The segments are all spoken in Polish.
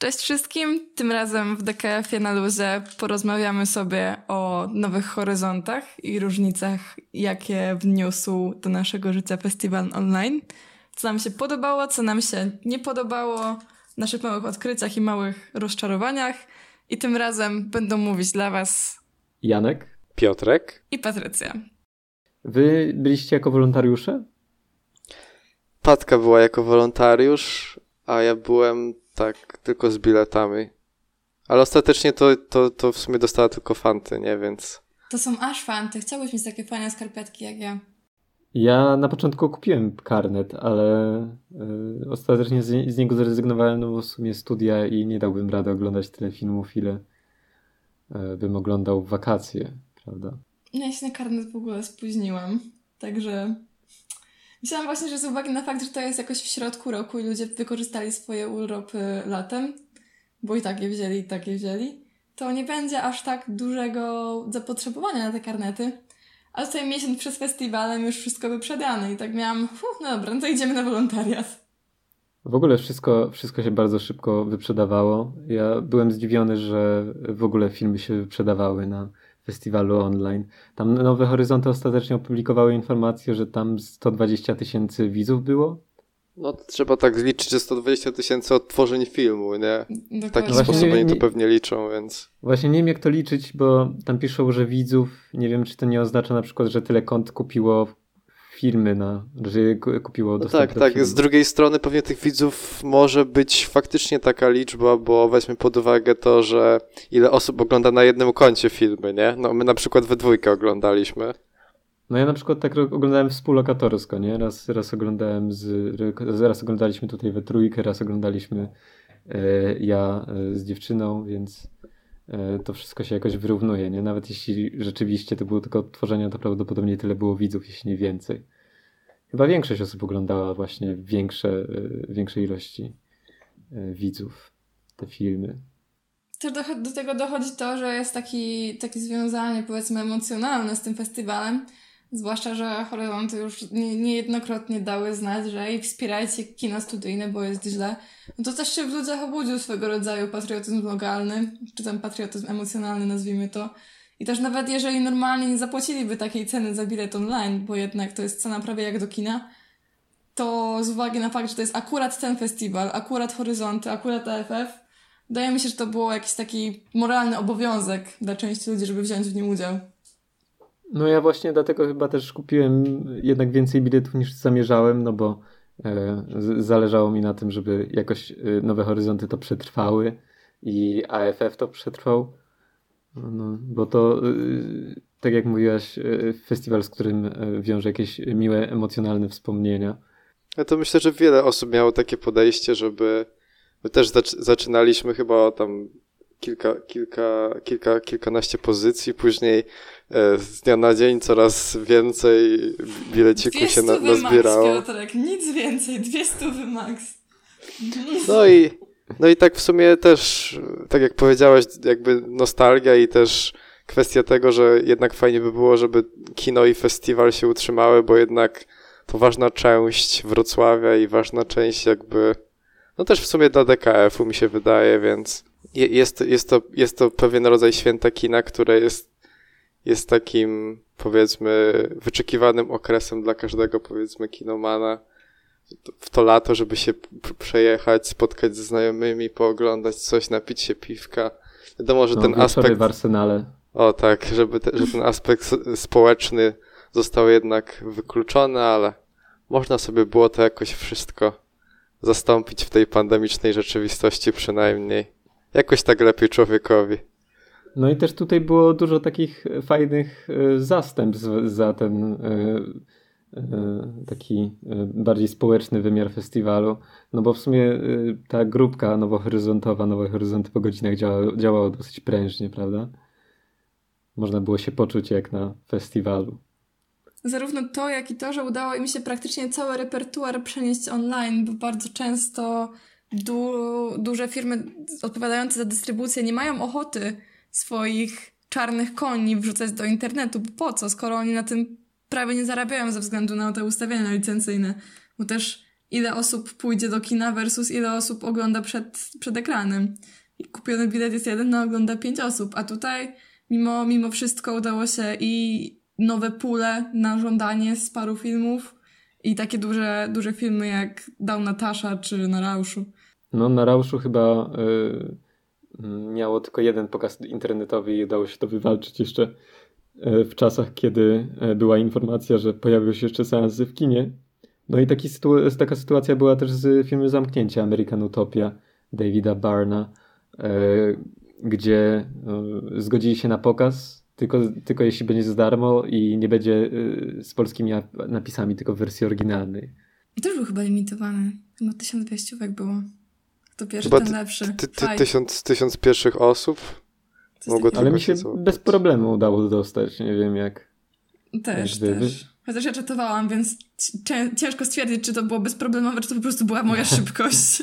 Cześć wszystkim! Tym razem w DKF-ie na luzie porozmawiamy sobie o nowych horyzontach i różnicach, jakie wniósł do naszego życia festiwal online. Co nam się podobało, co nam się nie podobało, naszych małych odkryciach i małych rozczarowaniach. I tym razem będą mówić dla Was Janek, Piotrek i Patrycja. Wy byliście jako wolontariusze? Patka była jako wolontariusz, a ja byłem tak tylko z biletami. Ale ostatecznie to, to, to w sumie dostała tylko fanty, nie? Więc... To są aż fanty. Chciałbyś mieć takie fajne skarpetki jak ja. Ja na początku kupiłem karnet, ale y, ostatecznie z, z, niego zrezygnowałem, no bo w sumie studia i nie dałbym rady oglądać tyle filmów, ile y, bym oglądał w wakacje, prawda? No ja się na karnet w ogóle spóźniłam, także myślałam właśnie, że z uwagi na fakt, że to jest jakoś w środku roku i ludzie wykorzystali swoje urlopy latem, bo i tak je wzięli, i tak je wzięli, to nie będzie aż tak dużego zapotrzebowania na te karnety. A tutaj miesiąc przez festiwalem już wszystko wyprzedane i tak miałam, no dobra, no to idziemy na wolontariat. W ogóle wszystko, wszystko się bardzo szybko wyprzedawało. Ja byłem zdziwiony, że w ogóle filmy się wyprzedawały na festiwalu online. Tam Nowe Horyzonty ostatecznie opublikowały informację, że tam 120 tysięcy widzów było. No trzeba tak zliczyć, że 120 tysięcy odtworzeń filmu, nie? W taki sposób nie- oni to nie- pewnie liczą, więc... Właśnie nie wiem jak to liczyć, bo tam piszą, że widzów, nie wiem czy to nie oznacza na przykład, że tyle kont kupiło filmy na, że je ku- kupiło No tak, tak. filmu. Z drugiej strony pewnie tych widzów może być faktycznie taka liczba, bo weźmy pod uwagę to, że ile osób ogląda na jednym koncie filmy, nie? No my na przykład we dwójkę oglądaliśmy. No ja na przykład tak oglądałem współlokatorsko, nie? Raz, raz oglądałem z, raz oglądaliśmy tutaj we trójkę, raz oglądaliśmy e, ja e, z dziewczyną, więc to wszystko się jakoś wyrównuje, nie? Nawet jeśli rzeczywiście to było tylko odtworzenie, to prawdopodobnie tyle było widzów, jeśli nie więcej. Chyba większość osób oglądała właśnie większe, e, większej ilości e, widzów te filmy. Też do, do tego dochodzi to, że jest taki, takie związanie, powiedzmy, emocjonalne z tym festiwalem. Zwłaszcza, że Horyzonty już nie, niejednokrotnie dały znać, że i wspierajcie kino studyjne, bo jest źle. No to też się w ludziach obudził swego rodzaju patriotyzm lokalny, czy tam patriotyzm emocjonalny, nazwijmy to. I też nawet jeżeli normalnie nie zapłaciliby takiej ceny za bilet online, bo jednak to jest cena prawie jak do kina, to z uwagi na fakt, że to jest akurat ten festiwal, akurat Horyzonty, akurat AFF, wydaje mi się, że to było jakiś taki moralny obowiązek dla części ludzi, żeby wziąć w nim udział. No ja właśnie dlatego chyba też kupiłem jednak więcej biletów niż zamierzałem, no bo e, zależało mi na tym, żeby jakoś e, Nowe Horyzonty to przetrwały i AFF to przetrwał. No, bo to, e, tak jak mówiłaś, e, festiwal, z którym wiąże jakieś miłe, emocjonalne wspomnienia. Ja to myślę, że wiele osób miało takie podejście, żeby. My też zac- zaczynaliśmy chyba tam kilka, kilka, kilka, kilkanaście pozycji, później z dnia na dzień coraz więcej bilecików się na, nazbierało. max, Piotrek, nic więcej, dwie stówy max. No i, no i tak w sumie też, tak jak powiedziałaś, jakby nostalgia i też kwestia tego, że jednak fajnie by było, żeby kino i festiwal się utrzymały, bo jednak to ważna część Wrocławia i ważna część jakby, no też w sumie dla DKF-u mi się wydaje, więc je- jest, jest, to, jest to pewien rodzaj święta kina, które jest, jest takim powiedzmy wyczekiwanym okresem dla każdego powiedzmy kinomana w to lato, żeby się przejechać, spotkać ze znajomymi, pooglądać coś, napić się piwka. Wiadomo, że No, ten aspekt, w Arsenale. o tak, żeby te, że ten aspekt społeczny został jednak wykluczony, ale można sobie było to jakoś wszystko zastąpić w tej pandemicznej rzeczywistości przynajmniej. Jakoś tak lepiej człowiekowi. No i też tutaj było dużo takich fajnych e, zastępstw za ten e, e, taki e, bardziej społeczny wymiar festiwalu. No bo w sumie e, ta grupka nowohoryzontowa, Nowe Horyzonty po godzinach działa, działała dosyć prężnie, prawda? Można było się poczuć jak na festiwalu. Zarówno to, jak i to, że udało im się praktycznie cały repertuar przenieść online, bo bardzo często du duże firmy odpowiadające za dystrybucję nie mają ochoty swoich czarnych koni wrzucać do internetu. Po co, skoro oni na tym prawie nie zarabiają ze względu na te ustawienia licencyjne? Bo też ile osób pójdzie do kina versus ile osób ogląda przed, przed ekranem. I kupiony bilet jest jeden, no ogląda pięć osób, a tutaj mimo, mimo wszystko udało się i nowe pule na żądanie z paru filmów i takie duże, duże filmy jak Dał Natasza czy Na Rauszu. No na Rauszu chyba y, miało tylko jeden pokaz internetowy i udało się to wywalczyć jeszcze y, w czasach, kiedy y, była informacja, że pojawił się jeszcze seansy w kinie. No i taki sytu- taka sytuacja była też z filmem Zamknięcia American Utopia Davida Barna, gdzie zgodzili się na pokaz, tylko, tylko jeśli będzie za darmo i nie będzie z polskimi napisami, tylko w wersji oryginalnej. I też był chyba limitowany. Chyba 1200 było. To pierwszy, Chyba ten lepszy. Ty, ty, tysiąc, tysiąc pierwszych osób mogło Ale mi się bez problemu udało dostać. Nie wiem jak. Też, jak też. Chociaż ja czytowałam, więc ciężko stwierdzić, czy to było bezproblemowe, czy to po prostu była moja szybkość.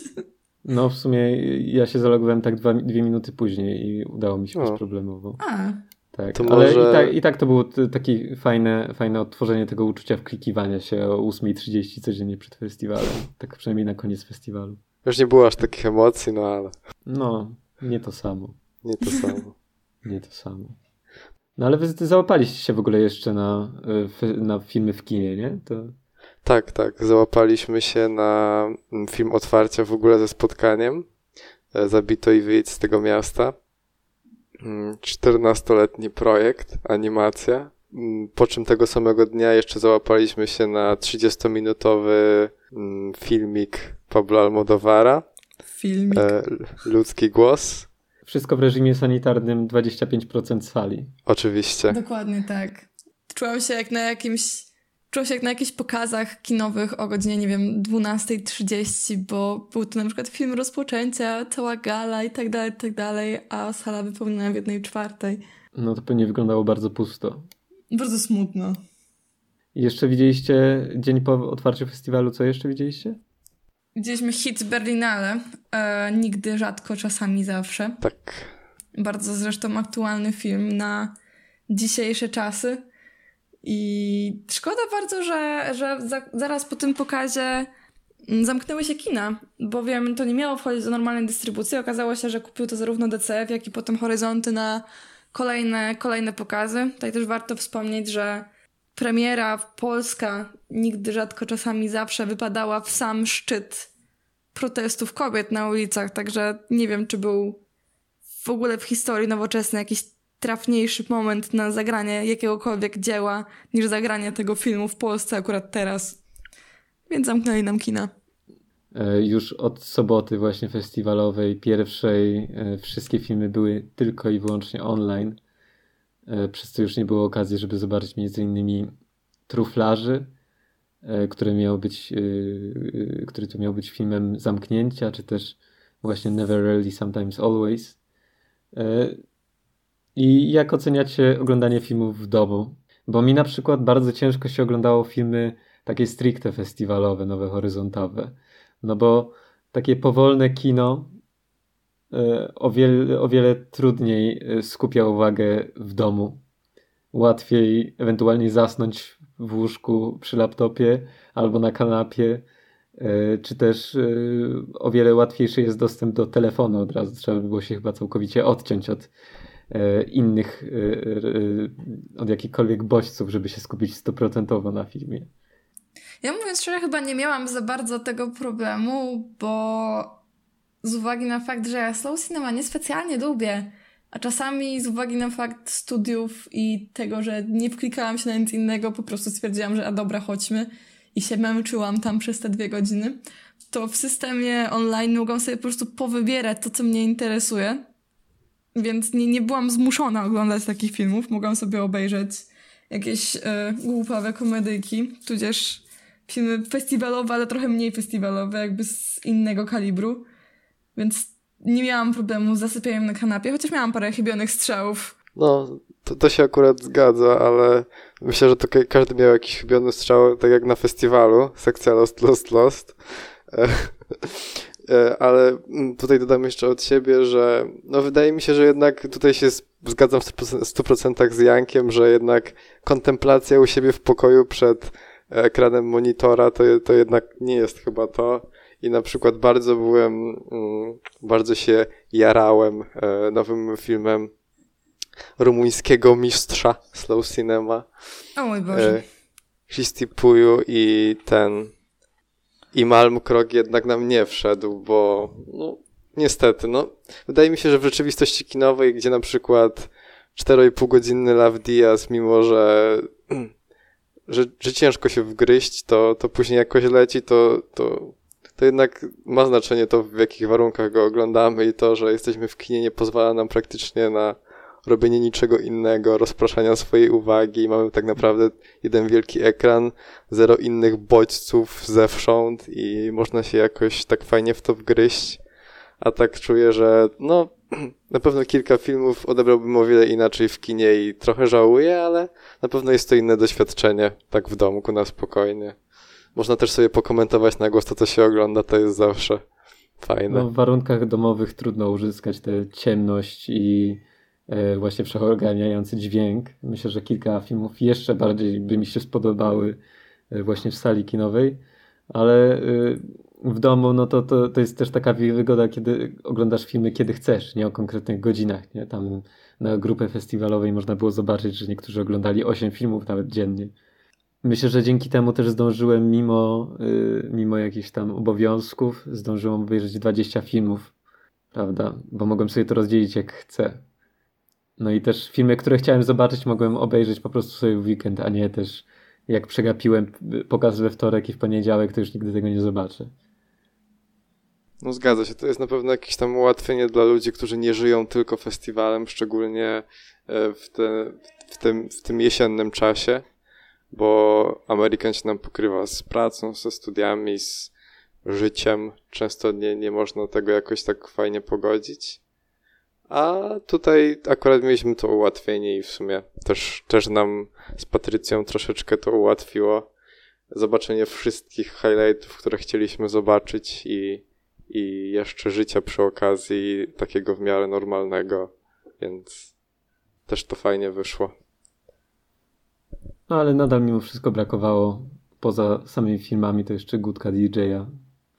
No, w sumie ja się zalogowałem tak dwa, dwie minuty później i udało mi się o. bezproblemowo. A. Tak, to ale może... i, tak, i tak to było takie fajne, fajne odtworzenie tego uczucia wklikiwania się o 8.30 codziennie przed festiwalem. Tak przynajmniej na koniec festiwalu. Już nie było aż takich emocji, no ale. No, nie to samo. Nie to samo. nie to samo. No ale wy załapaliście się w ogóle jeszcze na, na filmy w kinie, nie? To... Tak, tak. Załapaliśmy się na mm, film otwarcia w ogóle ze spotkaniem. E, Zabito i wyjdź z tego miasta. 14-letni mm, projekt, animacja. Mm, po czym tego samego dnia jeszcze załapaliśmy się na 30-minutowy filmik Pablo Almodovara. Filmik. E, ludzki głos. Wszystko w reżimie sanitarnym 25% sali. Oczywiście. Dokładnie tak. Czułam się jak na jakimś czułam się jak na jakichś pokazach kinowych o godzinie, nie wiem, 12.30, bo był to na przykład film rozpoczęcia, cała gala i tak dalej, i tak dalej, a sala wypełniona w jednej czwartej. No to pewnie wyglądało bardzo pusto. Bardzo smutno. I jeszcze widzieliście dzień po otwarciu festiwalu, co jeszcze widzieliście? Widzieliśmy hit Berlinale. E, nigdy, rzadko, czasami zawsze. Tak. Bardzo zresztą aktualny film na dzisiejsze czasy. I szkoda bardzo, że, że za, zaraz po tym pokazie mm, zamknęły się kina, bowiem to nie miało wchodzić do normalnej dystrybucji. Okazało się, że kupił to zarówno DCF, jak i potem Horyzonty na kolejne, kolejne pokazy. Tutaj też warto wspomnieć, że premiera polska nigdy, rzadko, czasami zawsze wypadała w sam szczyt protestów kobiet na ulicach, także nie wiem, czy był w ogóle w historii nowoczesnej jakiś trafniejszy moment na zagranie jakiegokolwiek dzieła niż zagranie tego filmu w Polsce akurat teraz. Więc zamknęli nam kina. E, już od soboty właśnie festiwalowej, pierwszej, e, wszystkie filmy były tylko i wyłącznie online przez co już nie było okazji, żeby zobaczyć między innymi Truflarzy, e, który miał być, e, który to miał być filmem zamknięcia, czy też właśnie Never Really, Sometimes Always. I jak oceniacie oglądanie filmów w domu? Bo mi na przykład bardzo ciężko się oglądało filmy takie stricte festiwalowe, nowe horyzontowe. No bo takie powolne kino E, o wiele, o wiele trudniej e, skupia uwagę w domu. Łatwiej ewentualnie zasnąć w łóżku przy laptopie albo na kanapie, e, czy też o wiele łatwiejszy jest dostęp do telefonu od razu. Trzeba by było się chyba całkowicie odciąć od innych, od jakichkolwiek bodźców, żeby się skupić stuprocentowo na filmie. Ja mówiąc szczerze, chyba nie miałam za bardzo tego problemu, bo z uwagi na fakt, że slow cinema niespecjalnie lubię, a czasami z uwagi na fakt studiów i tego, że nie wklikałam się na nic innego, po prostu stwierdziłam, że a dobra, chodźmy i się męczyłam tam przez te dwie godziny, to w systemie online mogłam sobie po prostu powybierać to, co mnie interesuje. Więc nie, nie byłam zmuszona oglądać takich filmów. Mogłam sobie obejrzeć jakieś y, głupawe komedyjki, tudzież filmy festiwalowe, ale trochę mniej festiwalowe, jakby z innego kalibru. Więc nie miałam problemu z zasypianiem na kanapie, chociaż miałam parę chybionych strzałów. No, to, to się akurat zgadza, ale myślę, że to każdy miał jakiś chybiony strzał, tak jak na festiwalu, sekcja Lost, Lost, Lost. E, e, ale mm, tutaj dodam jeszcze od siebie, że no wydaje mi się, że jednak tutaj się zgadzam w 100% z Jankiem, że jednak kontemplacja u siebie w pokoju przed ekranem monitora, to, to jednak nie jest chyba to. I na przykład bardzo byłem, mm, bardzo się jarałem e, nowym filmem rumuńskiego mistrza Slow Cinema. O mój Boże. E, Puju i ten i Malmkrog jednak nam nie wszedł, bo no, niestety, no, wydaje mi się, że w rzeczywistości kinowej, gdzie na przykład 4,5 godzinny Love Diaz, mimo że, że, że ciężko się wgryźć, to, to później jakoś leci, to, to, to jednak ma znaczenie to, w jakich warunkach go oglądamy i to, że jesteśmy w kinie nie pozwala nam praktycznie na robienie niczego innego, rozpraszania swojej uwagi mamy tak naprawdę jeden wielki ekran, zero innych bodźców zewsząd i można się jakoś tak fajnie w to wgryźć. A tak czuję, że no, na pewno kilka filmów odebrałbym o wiele inaczej w kinie i trochę żałuję, ale na pewno jest to inne doświadczenie, tak w domku, na spokojnie. Można też sobie pokomentować na głos to, co się ogląda, to jest zawsze fajne. No, w warunkach domowych trudno uzyskać tę ciemność i E, właśnie wszechogarniający dźwięk. Myślę, że kilka filmów jeszcze bardziej by mi się spodobały e, właśnie w sali kinowej, ale e, w domu no to, to, to jest też taka wygoda, kiedy oglądasz filmy kiedy chcesz, nie o konkretnych godzinach. Nie? Tam na grupie festiwalowej można było zobaczyć, że niektórzy oglądali 8 filmów nawet dziennie. Myślę, że dzięki temu też zdążyłem, mimo, mimo jakichś tam obowiązków, zdążyłem obejrzeć 20 filmów, prawda? Bo mogłem sobie to rozdzielić jak chcę. No i też filmy, które chciałem zobaczyć, mogłem obejrzeć po prostu sobie w weekend, a nie też jak przegapiłem pokaz we wtorek i w poniedziałek, to już nigdy tego nie zobaczę. No zgadza się, to jest na pewno jakieś tam ułatwienie dla ludzi, którzy nie żyją tylko festiwalem, szczególnie e, w, te, w, tym, w tym jesiennym czasie, bo Amerykan się nam pokrywa z pracą, ze studiami, z życiem. Często nie, nie można tego jakoś tak fajnie pogodzić. A tutaj akurat mieliśmy to ułatwienie i w sumie też, też nam z Patrycją troszeczkę to ułatwiło. Zobaczenie wszystkich highlightów, które chcieliśmy zobaczyć i, i jeszcze życia przy okazji takiego w miarę normalnego, więc też to fajnie wyszło. No ale nadal mimo wszystko brakowało poza samymi filmami to jeszcze Gutka DJ-a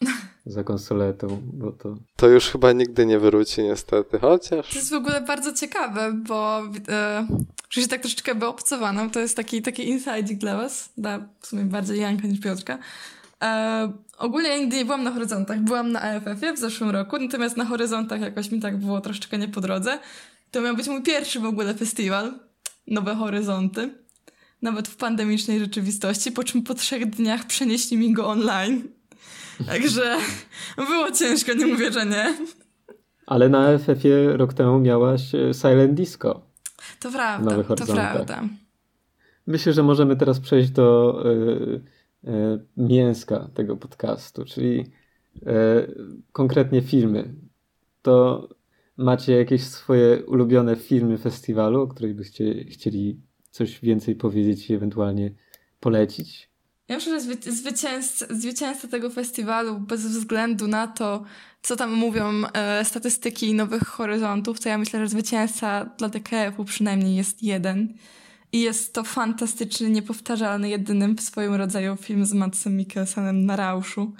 za konsoletą, bo to... To już chyba nigdy nie wróci niestety, chociaż... To jest w ogóle bardzo ciekawe, bo e, że się tak troszeczkę wyobcowano, to jest taki, taki inside'ik dla was, dla w sumie bardziej Janka niż Piotrka. E, ogólnie ja nigdy nie byłam na horyzontach, byłam na AFF-ie w zeszłym roku, natomiast na horyzontach jakoś mi tak było troszeczkę nie po drodze. To miał być mój pierwszy w ogóle festiwal, Nowe Horyzonty. Nawet w pandemicznej rzeczywistości, po czym po trzech dniach przenieśli mi go online. Także było ciężko, nie mówię, że nie. Ale na FF-ie rok temu miałaś e, Silent Disco. To prawda, to prawda. Myślę, że możemy teraz przejść do y, y, mięska tego podcastu, czyli y, konkretnie filmy. To macie jakieś swoje ulubione filmy festiwalu, o których byście chcieli coś więcej powiedzieć i ewentualnie polecić? Ja myślę, że zwycięzca, zwycięzca tego festiwalu, bez względu na to, co tam mówią e, statystyki Nowych Horyzontów, to ja myślę, że zwycięzca dla DKF-u przynajmniej jest jeden. I jest to fantastyczny, niepowtarzalny, jedynym w swoim rodzaju film z Matsem Mikkelsenem na Rauszu.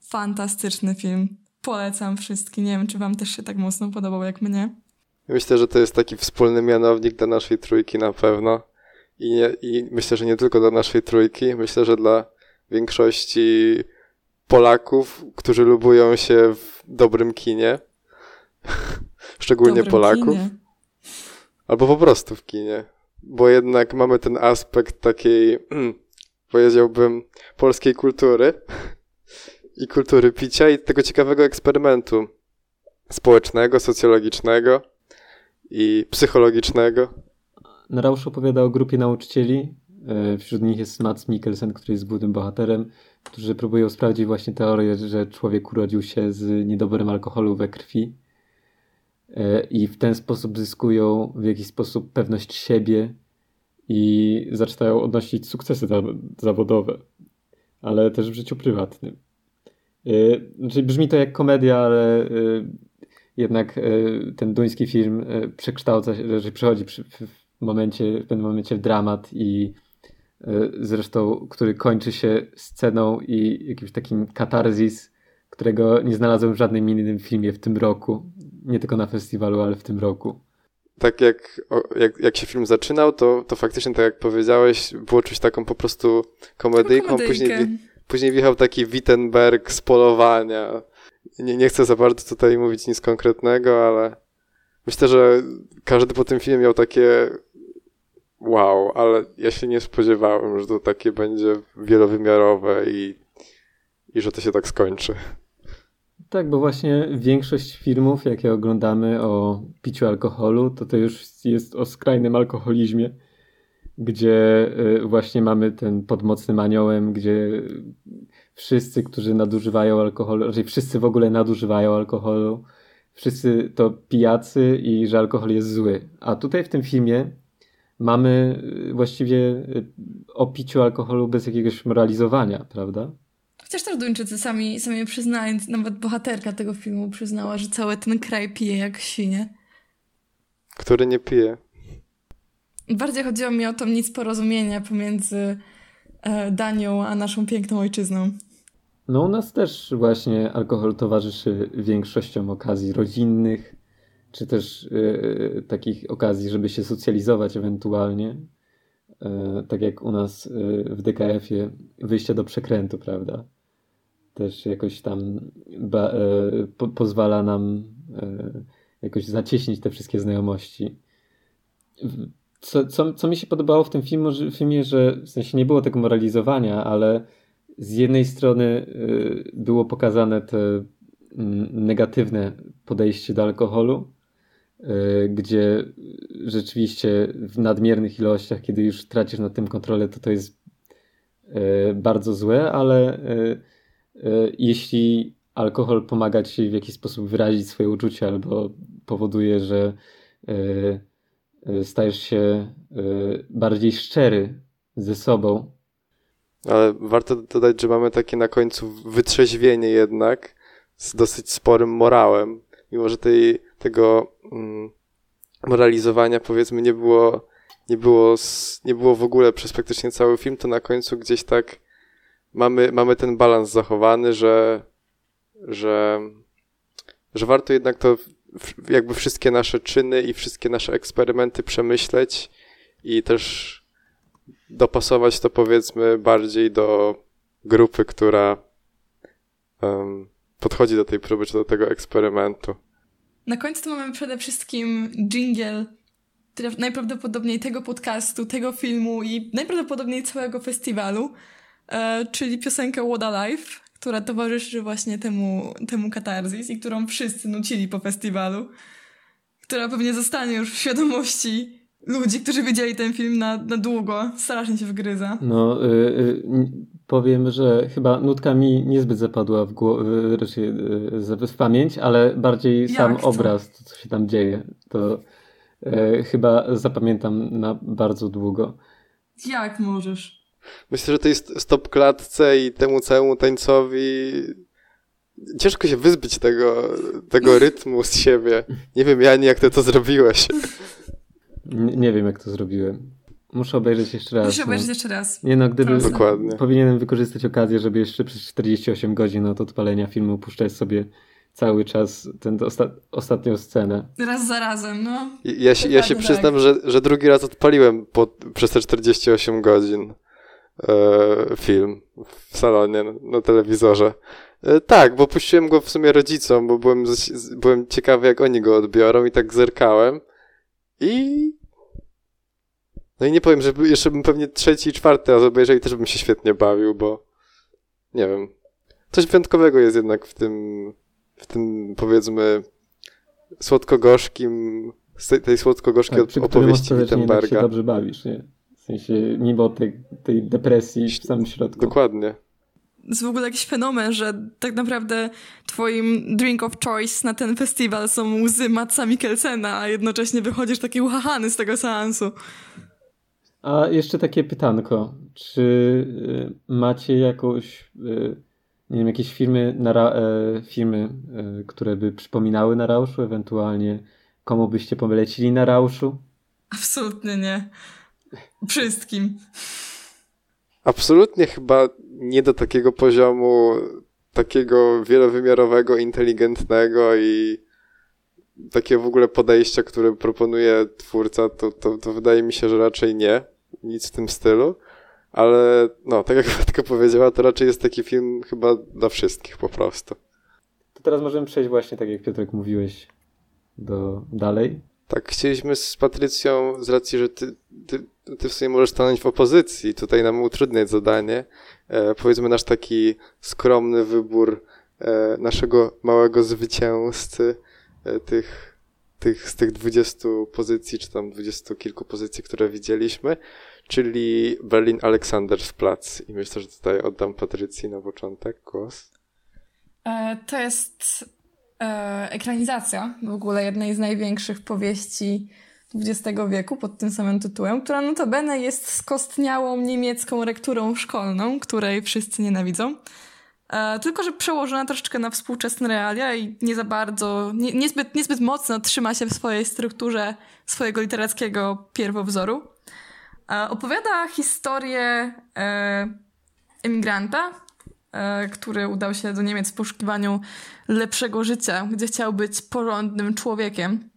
Fantastyczny film. Polecam wszystkim. Nie wiem, czy wam też się tak mocno podobał jak mnie. Myślę, że to jest taki wspólny mianownik dla naszej trójki na pewno. I, nie, I myślę, że nie tylko dla naszej trójki, myślę, że dla większości Polaków, którzy lubują się w dobrym kinie. Szczególnie dobrym Polaków. Kinie. Albo po prostu w kinie. Bo jednak mamy ten aspekt takiej, powiedziałbym, polskiej kultury i kultury picia i tego ciekawego eksperymentu społecznego, socjologicznego i psychologicznego. Rausch opowiada o grupie nauczycieli. E, wśród nich jest Mats Mikkelsen, który jest głównym bohaterem, którzy próbują sprawdzić właśnie teorię, że człowiek urodził się z niedoborem alkoholu we krwi e, i w ten sposób zyskują w jakiś sposób pewność siebie i zaczynają odnosić sukcesy zawodowe, ale też w życiu prywatnym. E, znaczy brzmi to jak komedia, ale jednak ten duński film przekształca się, że przechodzi momencie, w pewnym momencie w dramat i zresztą, który kończy się sceną i jakimś takim katarzis, którego nie znalazłem w żadnym innym filmie w tym roku. Nie tylko na festiwalu, ale w tym roku. Tak jak, jak, jak się film zaczynał, to, to faktycznie, tak jak powiedziałeś, było czuć taką po prostu komedyjką. Później, później wjechał taki Wittenberg z polowania. Nie, nie chcę za bardzo tutaj mówić nic konkretnego, ale myślę, że każdy po tym filmie miał takie wow, ale ja się nie spodziewałem, że to takie będzie wielowymiarowe i, i że to się tak skończy. Tak, bo właśnie większość filmów, jakie oglądamy o piciu alkoholu, to to już jest o skrajnym alkoholizmie, gdzie y, właśnie mamy ten pod mocnym aniołem, gdzie wszyscy, którzy nadużywają alkoholu, raczej wszyscy w ogóle nadużywają alkoholu, wszyscy to pijacy i że alkohol jest zły. A tutaj w tym filmie mamy y, właściwie y, o piciu alkoholu bez jakiegoś moralizowania, prawda? Chociaż też Duńczycy sami, sami przyznali, nawet bohaterka tego filmu przyznała, że cały ten kraj pije jak świnie. Który nie pije. Bardziej chodziło mi o to nic porozumienia pomiędzy e, Danią a naszą piękną ojczyzną. No u nas też właśnie alkohol towarzyszy większością okazji rodzinnych, czy też y, takich okazji, żeby się socjalizować ewentualnie. Y, tak jak u nas y, w DKF-ie wyjście do przekrętu, prawda? Też jakoś tam ba, po, pozwala nam jakoś zacieśnić te wszystkie znajomości. Co, co, co mi się podobało w tym filmie, że, filmie, że w sensie nie było tego moralizowania, ale z jednej strony było pokazane te mm, negatywne podejście do alkoholu, gdzie rzeczywiście w nadmiernych ilościach, kiedy już tracisz nad tym kontrolę, to to jest e, bardzo złe, ale e, jeśli alkohol pomaga ci w jakiś sposób wyrazić swoje uczucia albo powoduje, że stajesz się bardziej szczery ze sobą. Ale warto dodać, że mamy takie na końcu wytrzeźwienie jednak z dosyć sporym morałem, mimo że tej tego moralizowania powiedzmy nie było, nie było, nie było w ogóle przez praktycznie cały film, to na końcu gdzieś tak mamy, mamy ten balans zachowany, że, że, że warto jednak to jakby wszystkie nasze czyny i wszystkie nasze eksperymenty przemyśleć i też dopasować to powiedzmy bardziej do grupy, która um, podchodzi do tej próby czy do tego eksperymentu. Na końcu mamy przede wszystkim jingle najprawdopodobniej tego podcastu, tego filmu i najprawdopodobniej całego festiwalu, e, czyli piosenkę What a Life, która towarzyszy właśnie temu, temu katarzis i którą wszyscy nucili po festiwalu, która pewnie zostanie już w świadomości ludzi, którzy widzieli ten film na, na długo. Strasznie się wgryza. No, y, y, powiem, że chyba nutka mi niezbyt zapadła w, raczej y, w pamięć, ale bardziej Jak sam to? obraz, to co się tam dzieje, to y, chyba zapamiętam na bardzo długo. Jak możesz? Myślę, że to jest stop klatce i temu całemu tańcowi ciężko się wyzbyć tego, tego rytmu z siebie. Nie wiem, Jani, jak ty to zrobiłeś. Nie, nie wiem, jak to zrobiłem. Muszę obejrzeć jeszcze raz. Muszę no. obejrzeć jeszcze raz. Nie no, gdyby Dokładnie. powinienem wykorzystać okazję, żeby jeszcze przez 48 godzin od odpalenia filmu puszczać sobie cały czas tę osta ostatnią scenę. Raz za razem, no. Ja, się, ja się tak. przyznam, że, że drugi raz odpaliłem po, przez te 48 godzin e, film w salonie, na, telewizorze. E, tak, bo puściłem go w sumie rodzicom, bo byłem, byłem ciekawy, jak oni go odbiorą i tak zerkałem. I no i nie powiem, że jeszcze bym pewnie trzeci i czwarty raz obejrzał i też bym się świetnie bawił, bo nie wiem. Coś wyjątkowego jest jednak w tym, w tym powiedzmy słodko-gorzkim, tej słodko-gorzkiej tak, opowieści Wittenberga. się dobrze bawisz, nie? W sensie mimo tej, tej depresji w samym środku. Dokładnie. To jest w ogóle jakiś fenomen, że tak naprawdę twoim drink of choice na ten festiwal są łzy Matsa Mikkelsena, a jednocześnie wychodzisz taki uchachany z tego seansu. A jeszcze takie pytanko. Czy y, macie jakąś, y, nie wiem, jakieś filmy, na, e, filmy, e, które by przypominały na Rauszu, ewentualnie komu byście polecili na Rauszu? Absolutnie nie. Wszystkim. absolutnie chyba nie do takiego poziomu takiego wielowymiarowego, inteligentnego i takie w ogóle podejścia, które proponuje twórca, to, to, to wydaje mi się, że raczej nie. Nic w tym stylu. Ale no, tak jak Matka powiedziała, to raczej jest taki film chyba dla wszystkich po prostu. To teraz możemy przejść właśnie, tak jak Piotrek mówiłeś, do dalej. Tak, chcieliśmy z Patrycją, z racji, że ty, ty, ty w sumie możesz stanąć w opozycji, tutaj nam utrudniać zadanie, e, powiedzmy nasz taki skromny wybór e, naszego małego zwycięzcy e, tych, tych, z tych dwudziestu pozycji, czy tam dwudziestu kilku pozycji, które widzieliśmy, czyli Berlin Aleksandersplatz. I myślę, że tutaj oddam Patrycji na początek głos. E, to jest e, ekranizacja w ogóle jednej z największych powieści XX wieku pod tym samym tytułem, która notabene jest skostniałą niemiecką lekturą szkolną, której wszyscy nienawidzą. E, tylko, że przełożona troszeczkę na współczesne realia i nie za bardzo, nie, niezbyt, niezbyt mocno trzyma się w swojej strukturze swojego literackiego pierwowzoru. Opowiada historię e, emigranta, e, który udał się do Niemiec w poszukiwaniu lepszego życia, gdzie chciał być porządnym człowiekiem.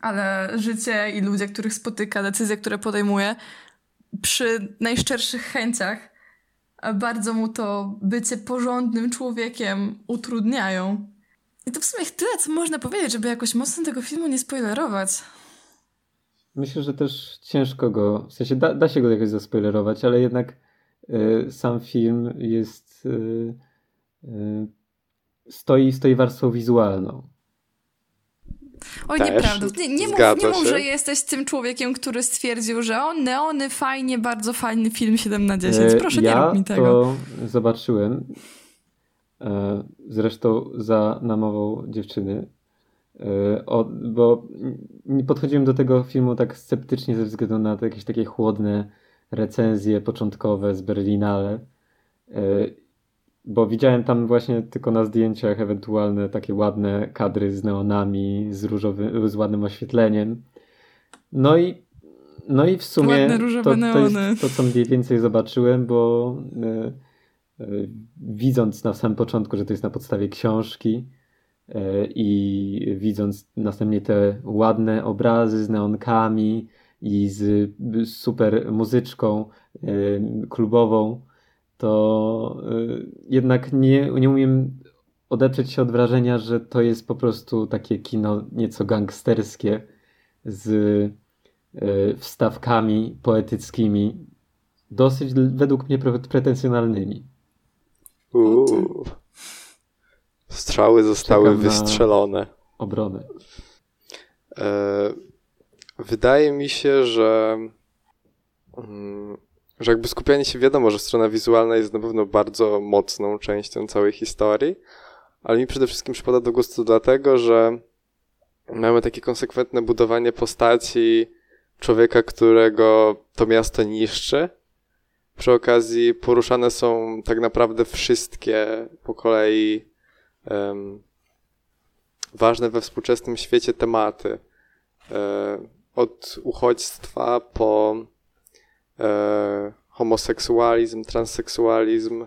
Ale życie i ludzie, których spotyka, decyzje, które podejmuje, przy najszczerszych chęciach, bardzo mu to bycie porządnym człowiekiem utrudniają. I to w sumie tyle, co można powiedzieć, żeby jakoś mocno tego filmu nie spoilerować. Myślę, że też ciężko go, w sensie da, da się go jakoś zaspoilerować, ale jednak y, sam film jest y, y, stoi, stoi warstwą wizualną. Oj, Też. nieprawda. Nie, nie, mów, nie mów, że jesteś tym człowiekiem, który stwierdził, że o, neony, fajnie, bardzo fajny film 7 na 10. E, Proszę, ja nie rób mi tego. to zobaczyłem, zresztą za namową dziewczyny, o, bo podchodziłem do tego filmu tak sceptycznie ze względu na jakieś takie chłodne recenzje początkowe z Berlinale, e, bo widziałem tam właśnie tylko na zdjęciach ewentualne takie ładne kadry z neonami, z, różowym, z ładnym oświetleniem. No i, no i w sumie Ładne to, to neony. jest to, co mniej więcej zobaczyłem, bo e, e, widząc na samym początku, że to jest na podstawie książki e, i widząc następnie te ładne obrazy z neonkami i z super muzyczką e, klubową, to y, jednak nie, nie umiem odeprzeć się od wrażenia, że to jest po prostu takie kino nieco gangsterskie z wstawkami poetyckimi, dosyć według mnie pre- pretensjonalnymi. Uuu. Strzały zostały Czekam wystrzelone. Obronę. E, wydaje mi się, że, mm, że jakby skupianie się, wiadomo, że strona wizualna jest na pewno bardzo mocną częścią całej historii, ale mi przede wszystkim przypada do gustu dlatego, że mamy takie konsekwentne budowanie postaci człowieka, którego to miasto niszczy. Przy okazji poruszane są tak naprawdę wszystkie po kolei ważne we współczesnym świecie tematy. E, od uchodźstwa po e, homoseksualizm, transseksualizm. E,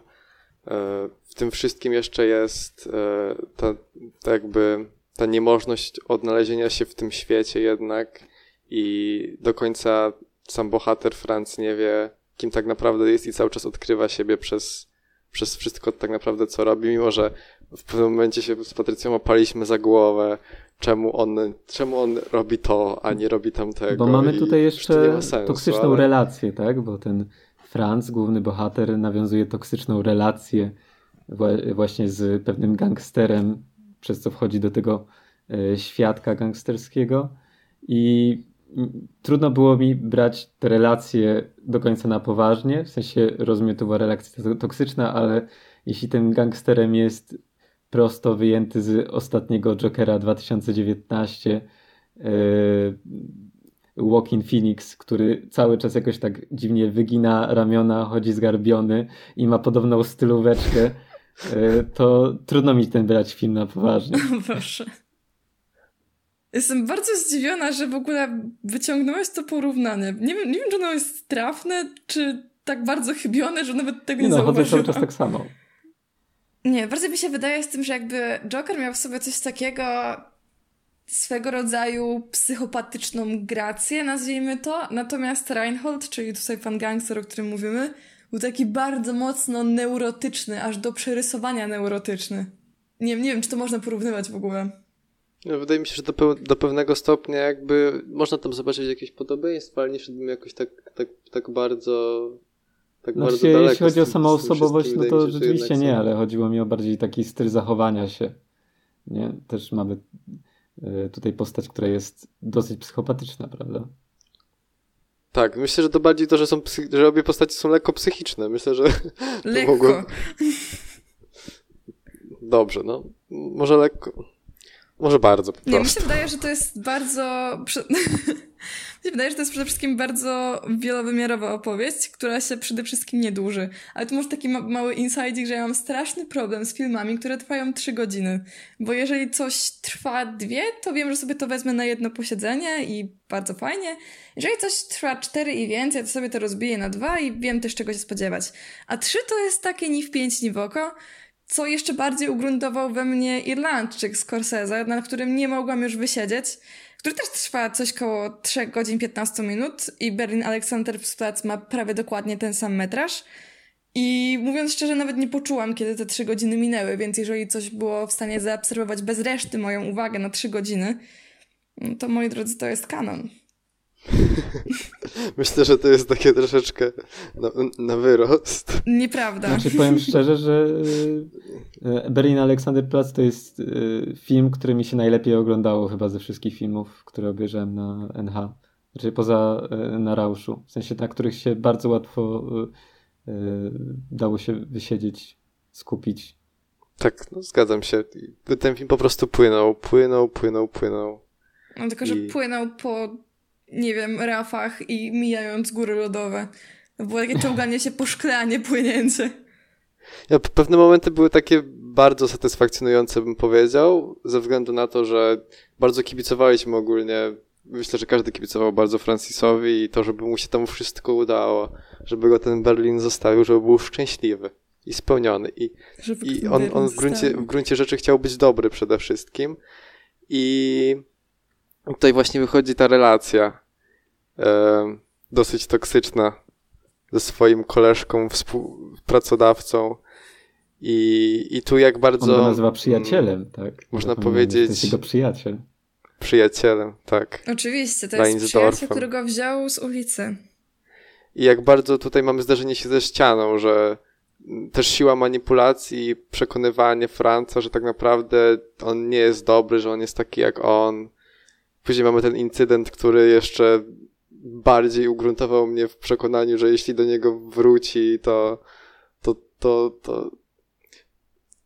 w tym wszystkim jeszcze jest ta, ta jakby ta niemożność odnalezienia się w tym świecie jednak i do końca sam bohater Franz nie wie, kim tak naprawdę jest i cały czas odkrywa siebie przez, przez wszystko tak naprawdę, co robi, mimo że w pewnym momencie się z Patrycją opaliśmy za głowę, czemu on, czemu on robi to, a nie robi tamtego. Bo mamy tutaj jeszcze sensu, toksyczną ale- relację, tak? Bo ten Franz, główny bohater, nawiązuje toksyczną relację wła- właśnie z pewnym gangsterem, przez co wchodzi do tego e, świadka gangsterskiego i trudno było mi brać te relacje do końca na poważnie, w sensie rozumiem, to była relacja to- toksyczna, ale jeśli tym gangsterem jest prosto wyjęty z ostatniego Jokera 2019 e, Walking Phoenix, który cały czas jakoś tak dziwnie wygina ramiona, chodzi zgarbiony i ma podobną stylóweczkę, e, to trudno mi ten brać film na poważnie. Boże. Jestem bardzo zdziwiona, że w ogóle wyciągnąłeś to porównanie. Nie wiem, nie wiem czy ono jest trafne, czy tak bardzo chybione, że nawet tego nie, nie no, chodzę zauważyłam. cały czas tak samo. Nie, bardziej mi się wydaje z tym, że jakby Joker miał w sobie coś takiego swego rodzaju psychopatyczną grację, nazwijmy to, natomiast Reinhold, czyli tutaj pan gangster, o którym mówimy, był taki bardzo mocno neurotyczny, aż do przerysowania neurotyczny. Nie, nie wiem, czy to można porównywać w ogóle. No, wydaje mi się, że do, do pewnego stopnia jakby można tam zobaczyć jakieś podobieństwa, ale nie szedłbym jakoś tak, tak, tak bardzo tak Znaczy, bardzo daleko. jeśli chodzi o samą osobowość, no to się, rzeczywiście nie, ale chodziło mi o bardziej taki styl zachowania się. Nie? Też mamy e, tutaj postać, która jest dosyć psychopatyczna, prawda? Tak, myślę, że to bardziej to, że, są że obie postacie są lekko psychiczne. Myślę, że Lekko. mogło- dobrze, no. Może lekko. Może bardzo po Nie, mi się wydaje, że to jest bardzo. się wydaje, że to jest przede wszystkim bardzo wielowymiarowa opowieść, która się przede wszystkim nie dłuży. Ale tu może taki ma- mały insight, że ja mam straszny problem z filmami, które trwają trzy godziny. Bo jeżeli coś trwa dwie, to wiem, że sobie to wezmę na jedno posiedzenie i bardzo fajnie. Jeżeli coś trwa cztery i więcej, to sobie to rozbiję na dwa i wiem też czego się spodziewać. A trzy to jest takie ni w pięć, ni w oko co jeszcze bardziej ugruntował we mnie Irlandczyk Scorsese, na którym nie mogłam już wysiedzieć, który też trwa coś koło 3 godzin 15 minut i Berlin Alexanderplatz ma prawie dokładnie ten sam metraż. I mówiąc szczerze, nawet nie poczułam, kiedy te 3 godziny minęły, więc jeżeli coś było w stanie zaobserwować bez reszty moją uwagę na 3 godziny, no to moi drodzy, to jest kanon. Myślę, że to jest takie troszeczkę na, na wyrost. Nieprawda. Znaczy powiem szczerze, że e, Berlin Aleksanderplatz to jest e, film, który mi się najlepiej oglądało chyba ze wszystkich filmów, które obejrzałem na NH. Znaczy poza e, na Rauszu. W sensie na których się bardzo łatwo e, e, dało się wysiedzieć, skupić. Tak, no zgadzam się. Ten film po prostu płynął, płynął, płynął, płynął. No tylko, że I- płynął po, nie wiem, rafach i mijając góry lodowe. Było takie czołganie się po szkle, a nie płynięcie. Ja, pewne momenty były takie bardzo satysfakcjonujące, bym powiedział, ze względu na to, że bardzo kibicowaliśmy ogólnie. Myślę, że każdy kibicował bardzo Francisowi i to, żeby mu się tam wszystko udało, żeby go ten Berlin zostawił, żeby był szczęśliwy i spełniony. I, i on, on w, gruncie, w gruncie rzeczy chciał być dobry przede wszystkim. I tutaj właśnie wychodzi ta relacja e, dosyć toksyczna ze swoim koleżką, współpracodawcą. I, I tu jak On bardzo. go nazywa przyjacielem, tak? można powiedzieć- To jest jego przyjaciel. Przyjacielem, tak. Oczywiście, to jest przyjaciel, którego wziął z ulicy. I jak bardzo tutaj mamy zderzenie się ze ścianą, że też siła manipulacji, przekonywanie Franca, że tak naprawdę on nie jest dobry, że on jest taki jak on. Później mamy ten incydent, który jeszcze bardziej ugruntował mnie w przekonaniu, że jeśli do niego wróci, to, to, to, to...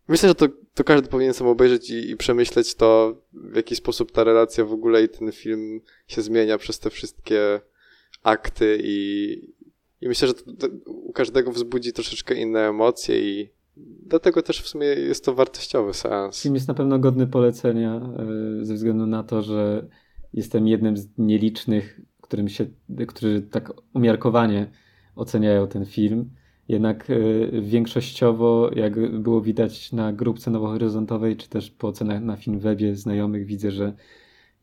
myślę, że to, to każdy powinien sam obejrzeć i, i przemyśleć to, w jaki sposób ta relacja w ogóle i ten film się zmienia przez te wszystkie akty i, i myślę, że to, u każdego wzbudzi troszeczkę inne emocje i dlatego też w sumie jest to wartościowy seans. Film jest na pewno godny polecenia e, ze względu na to, że jestem jednym z nielicznych, którym się, którzy tak umiarkowanie oceniają ten film. Jednak e, większościowo, jak było widać na grupce nowohoryzontowej, czy też po ocenach na Filmwebie znajomych, widzę, że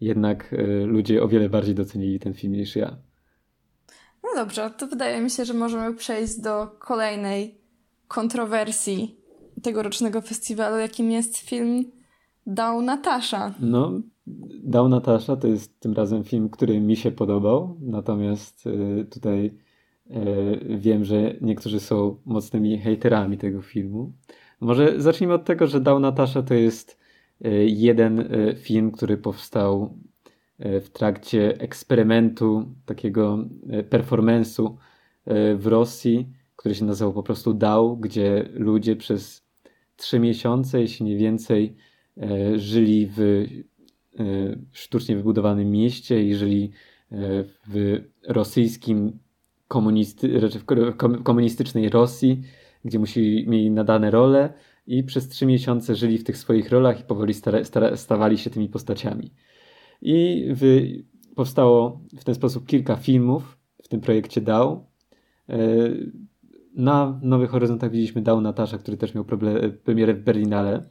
jednak e, ludzie o wiele bardziej docenili ten film niż ja. No dobrze, to wydaje mi się, że możemy przejść do kolejnej kontrowersji tegorocznego festiwalu, jakim jest film Dał Natasza. No, Dał Natasza to jest tym razem film, który mi się podobał, natomiast y, tutaj y, wiem, że niektórzy są mocnymi hejterami tego filmu. Może zacznijmy od tego, że Dał Natasza to jest y, jeden film, który powstał w trakcie eksperymentu, takiego performance'u w Rosji, który się nazywał po prostu Dał, gdzie ludzie przez trzy miesiące, jeśli nie więcej, żyli w sztucznie wybudowanym mieście i żyli e, w rosyjskim komunisty, raczej w ko- kom- komunistycznej Rosji, gdzie musieli, mieli nadane role i przez trzy miesiące żyli w tych swoich rolach i powoli stawali się tymi postaciami. I w, powstało w ten sposób kilka filmów w tym projekcie DAO. Na Nowych Horyzontach widzieliśmy Dał Natasza, który też miał problem, premierę w Berlinale.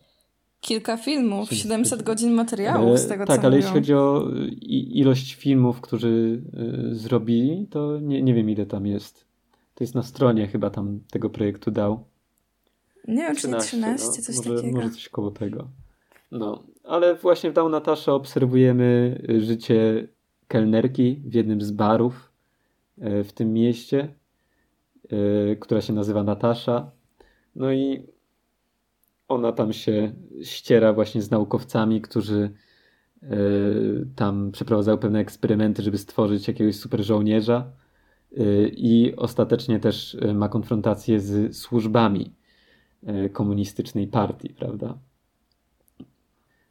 Kilka filmów, 700 godzin materiałów z tego, tak, co Tak, ale mówią. jeśli chodzi o ilość filmów, którzy zrobili, to nie, nie wiem ile tam jest. To jest na stronie chyba tam tego projektu Dał. Nie wiem, czy 13, 13 no, coś może, takiego. Może coś koło tego. No, ale właśnie w Dał Natasza obserwujemy życie kelnerki w jednym z barów w tym mieście, która się nazywa Natasza. No i ona tam się ściera właśnie z naukowcami, którzy tam przeprowadzają pewne eksperymenty, żeby stworzyć jakiegoś super żołnierza i ostatecznie też ma konfrontację z służbami komunistycznej partii, prawda?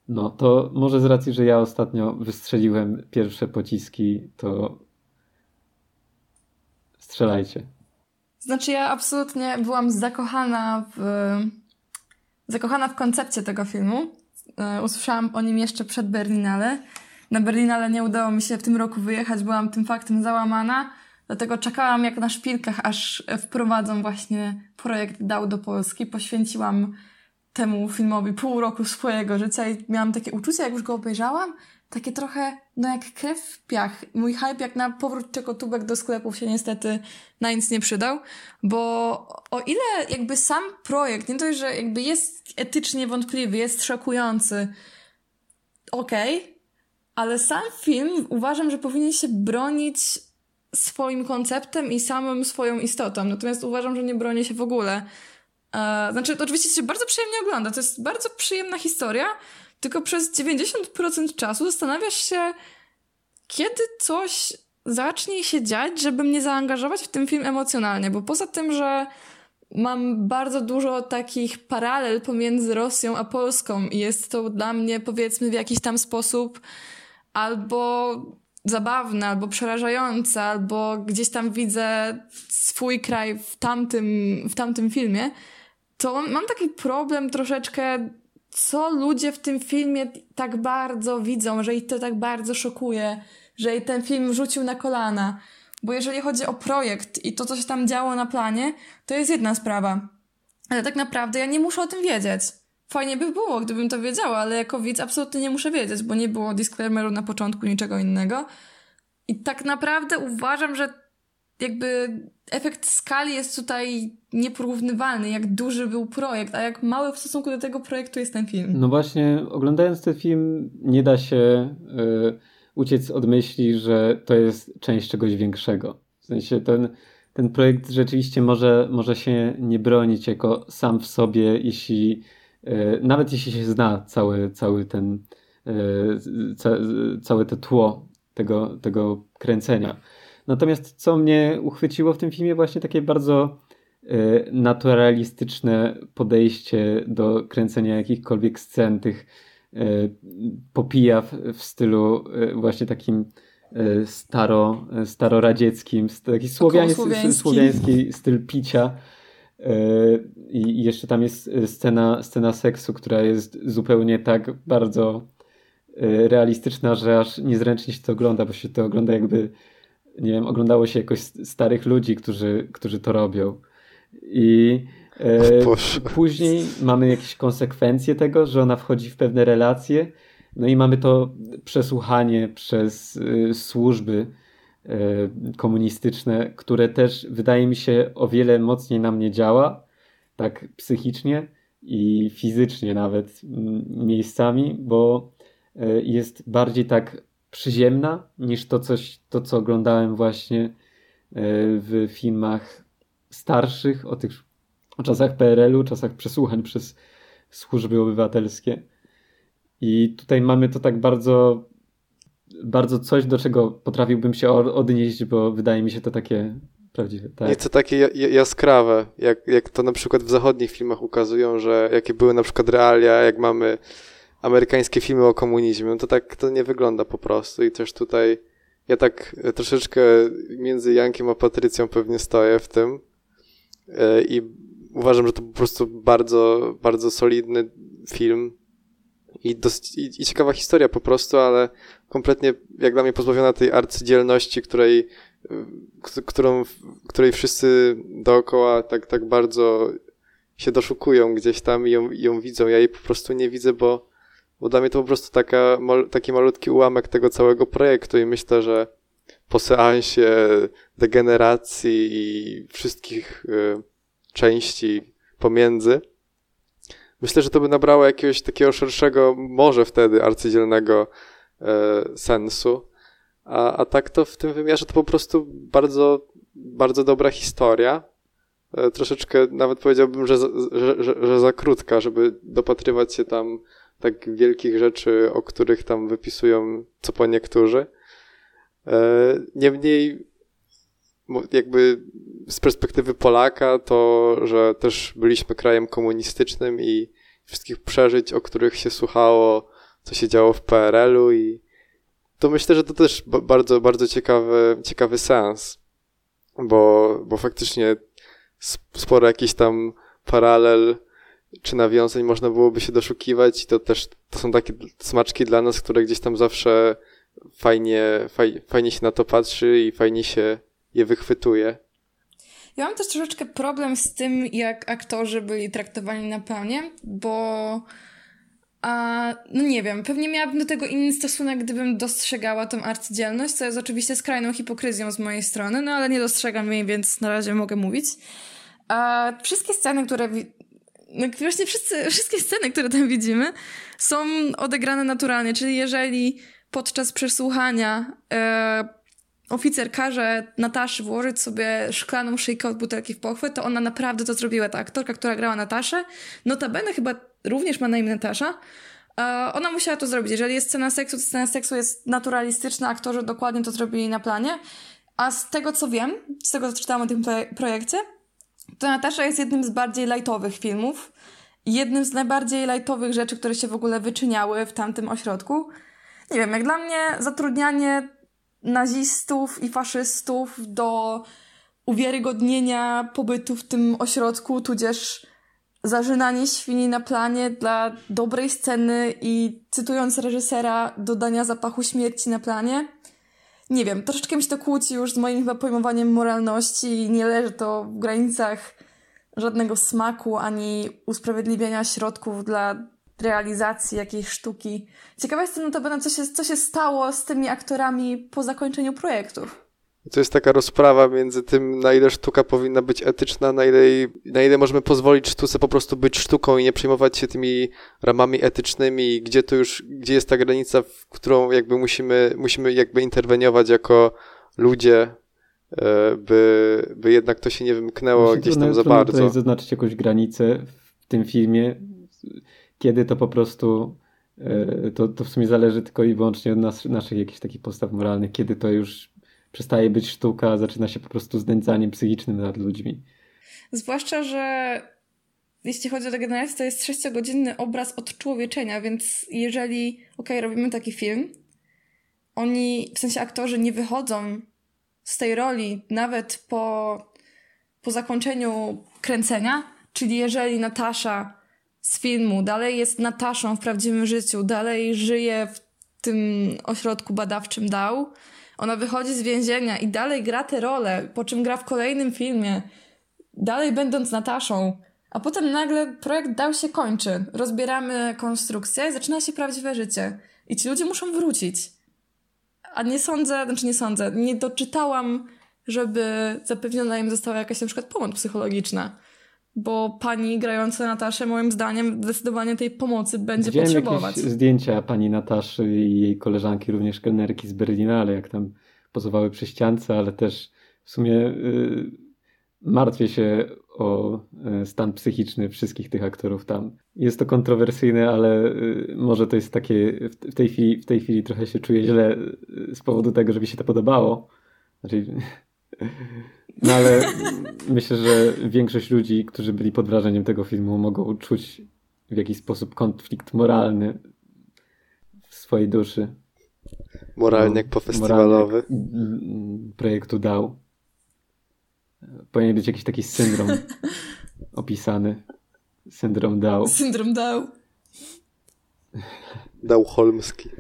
No to może z racji, że ja ostatnio wystrzeliłem pierwsze pociski, to strzelajcie. Znaczy ja absolutnie byłam zakochana w zakochana w koncepcie tego filmu. Usłyszałam o nim jeszcze przed Berlinale. Na Berlinale nie udało mi się w tym roku wyjechać, byłam tym faktem załamana. Dlatego czekałam jak na szpilkach, aż wprowadzą właśnie projekt Dał do Polski. Poświęciłam temu filmowi pół roku swojego życia i miałam takie uczucie, jak już go obejrzałam, takie trochę, no jak krew w piach. Mój hype jak na powrót czekotubek do sklepów się niestety na nic nie przydał, bo o ile jakby sam projekt, nie dość, że jakby jest etycznie wątpliwy, jest szokujący, okej, okay, ale sam film uważam, że powinien się bronić swoim konceptem i samym swoją istotą. Natomiast uważam, że nie broni się w ogóle. E, znaczy, oczywiście się bardzo przyjemnie ogląda. To jest bardzo przyjemna historia, tylko przez 90% czasu zastanawiasz się, kiedy coś zacznie się dziać, żeby mnie zaangażować w ten film emocjonalnie, bo poza tym, że mam bardzo dużo takich paralel pomiędzy Rosją a Polską i jest to dla mnie, powiedzmy, w jakiś tam sposób albo zabawne, albo przerażające, albo gdzieś tam widzę swój kraj w tamtym, w tamtym filmie, to mam taki problem troszeczkę, co ludzie w tym filmie tak bardzo widzą, że ich to tak bardzo szokuje, że ich ten film rzucił na kolana. Bo jeżeli chodzi o projekt i to, co się tam działo na planie, to jest jedna sprawa. Ale tak naprawdę ja nie muszę o tym wiedzieć. Fajnie by było, gdybym to wiedziała, ale jako widz absolutnie nie muszę wiedzieć, bo nie było disclaimeru na początku, niczego innego. I tak naprawdę uważam, że jakby efekt skali jest tutaj nieporównywalny, jak duży był projekt, a jak mały w stosunku do tego projektu jest ten film. No właśnie, oglądając ten film, nie da się y, uciec od myśli, że to jest część czegoś większego. W sensie ten, ten projekt rzeczywiście może, może się nie bronić jako sam w sobie, jeśli y, nawet jeśli się zna cały, cały ten y, ca, całe to tło tego, tego kręcenia. Natomiast co mnie uchwyciło w tym filmie, właśnie takie bardzo y, naturalistyczne podejście do kręcenia jakichkolwiek scen, tych y, popijaw w stylu y, właśnie takim staro, staroradzieckim, taki słowiański, słowiański styl picia. I jeszcze tam jest scena, scena seksu, która jest zupełnie tak bardzo realistyczna, że aż niezręcznie się to ogląda, bo się to ogląda jakby nie wiem, oglądało się jakoś starych ludzi, którzy, którzy to robią. I e, później mamy jakieś konsekwencje tego, że ona wchodzi w pewne relacje. No i mamy to przesłuchanie przez y, służby y, komunistyczne, które też wydaje mi się o wiele mocniej na mnie działa, tak psychicznie i fizycznie nawet miejscami, bo y, jest bardziej tak przyziemna niż to, coś, to co oglądałem właśnie e, w filmach starszych o tych o czasach PRL-u, czasach przesłuchań przez służby obywatelskie. I tutaj mamy to tak bardzo, bardzo coś, do czego potrafiłbym się odnieść, bo wydaje mi się to takie prawdziwe. Tak. Nieco takie jaskrawe, jak, jak to na przykład w zachodnich filmach ukazują, że jakie były na przykład realia, jak mamy amerykańskie filmy o komunizmie, no to tak to nie wygląda po prostu i też tutaj ja tak troszeczkę między Jankiem a Patrycją pewnie stoję w tym e, i uważam, że to po prostu bardzo, bardzo solidny film i, dosyć, i, i ciekawa historia po prostu, ale kompletnie jak dla mnie pozbawiona tej arcydzielności, której, y, którą, której wszyscy dookoła tak, tak bardzo się doszukują gdzieś tam i ją, ją widzą. Ja jej po prostu nie widzę, bo, bo dla mnie to po prostu taka, taki malutki ułamek tego całego projektu i myślę, że po seansie degeneracji i wszystkich y, części pomiędzy, myślę, że to by nabrało jakiegoś takiego szerszego, może wtedy arcydzielnego e, sensu. A, a tak to w tym wymiarze to po prostu bardzo, bardzo dobra historia. E, troszeczkę nawet powiedziałbym, że, że, że, że za krótka, żeby dopatrywać się tam tak wielkich rzeczy, o których tam wypisują co po niektórzy. E, niemniej jakby z perspektywy Polaka to, że też byliśmy krajem komunistycznym i wszystkich przeżyć, o których się słuchało, co się działo w PRL-u i to myślę, że to też bardzo, bardzo ciekawy, ciekawy sens, bo, bo faktycznie sporo jakiś tam paralel czy nawiązań można byłoby się doszukiwać i to też to są takie smaczki dla nas, które gdzieś tam zawsze fajnie, faj, fajnie się na to patrzy i fajnie się je wychwytuje. Ja mam też troszeczkę problem z tym, jak aktorzy byli traktowani na planie, bo a, no nie wiem, pewnie miałabym do tego inny stosunek, gdybym dostrzegała tą arcydzielność, co jest oczywiście skrajną hipokryzją z mojej strony, no ale nie dostrzegam jej, więc na razie mogę mówić. A wszystkie sceny, które właśnie wszyscy, wszystkie sceny, które tam widzimy, są odegrane naturalnie, czyli jeżeli podczas przesłuchania e, oficer każe Nataszy włożyć sobie szklaną szyjkę od butelki w pochwy, to ona naprawdę to zrobiła. Ta aktorka, która grała Nataszę, notabene chyba również ma na imię Natasza, e, ona musiała to zrobić. Jeżeli jest scena seksu, to scena seksu jest naturalistyczna, aktorzy dokładnie to zrobili na planie. A z tego co wiem, z tego co czytałam o tym projekcie, to Natasza jest jednym z bardziej lightowych filmów. Jednym z najbardziej lightowych rzeczy, które się w ogóle wyczyniały w tamtym ośrodku. Nie wiem, jak dla mnie zatrudnianie nazistów i faszystów do uwiarygodnienia pobytu w tym ośrodku, tudzież zażynanie świni na planie dla dobrej sceny i cytując reżysera, dodania zapachu śmierci na planie. Nie wiem, troszeczkę mi się to kłóci już z moim chyba pojmowaniem moralności i nie leży to w granicach żadnego smaku ani usprawiedliwienia środków dla realizacji jakiejś sztuki. Ciekawa jestem notabene, co się, co się stało z tymi aktorami po zakończeniu projektów. To jest taka rozprawa między tym, na ile sztuka powinna być etyczna, na ile, na ile możemy pozwolić sztuce po prostu być sztuką i nie przejmować się tymi ramami etycznymi, gdzie to już, gdzie jest ta granica, w którą jakby musimy, musimy jakby interweniować jako ludzie, e, by, by jednak to się nie wymknęło Właśnie gdzieś tam za bardzo. Tutaj zaznaczyć jakąś granicę w tym filmie, kiedy to po prostu e, to, to w sumie zależy tylko i wyłącznie od nas, naszych jakichś takich postaw moralnych, kiedy to już przestaje być sztuka, zaczyna się po prostu znęcaniem psychicznym nad ludźmi. Zwłaszcza, że jeśli chodzi o degenerację, to jest sześciogodzinny obraz odczłowieczenia, więc jeżeli, okej, okay, robimy taki film, oni, w sensie aktorzy nie wychodzą z tej roli nawet po, po zakończeniu kręcenia, czyli jeżeli Natasza z filmu, dalej jest Nataszą w prawdziwym życiu, dalej żyje w tym ośrodku badawczym Dał. Ona wychodzi z więzienia i dalej gra tę rolę, po czym gra w kolejnym filmie, dalej będąc Nataszą. A potem nagle projekt Dał się kończy. Rozbieramy konstrukcję i zaczyna się prawdziwe życie. I ci ludzie muszą wrócić. A nie sądzę, znaczy nie sądzę, nie doczytałam, żeby zapewniona im została jakaś na przykład pomoc psychologiczna bo pani grająca Nataszę moim zdaniem zdecydowanie tej pomocy będzie Widziałem potrzebować. Jakieś zdjęcia pani Nataszy i jej koleżanki, również kelnerki z Berlina, ale jak tam pozowały przy ściance, ale też w sumie yy, martwię się o y, stan psychiczny wszystkich tych aktorów tam. Jest to kontrowersyjne, ale yy, może to jest takie, w tej, chwili, w tej chwili trochę się czuję źle y, z powodu tego, że mi się to podobało. Znaczy, no ale myślę, że większość ludzi, którzy byli pod wrażeniem tego filmu, mogą czuć w jakiś sposób konflikt moralny w swojej duszy. Moralnie jak festiwalowy. projektu dał. Powinien być jakiś taki syndrom opisany. Syndrom dał. Syndrom dał. Dał Holmski.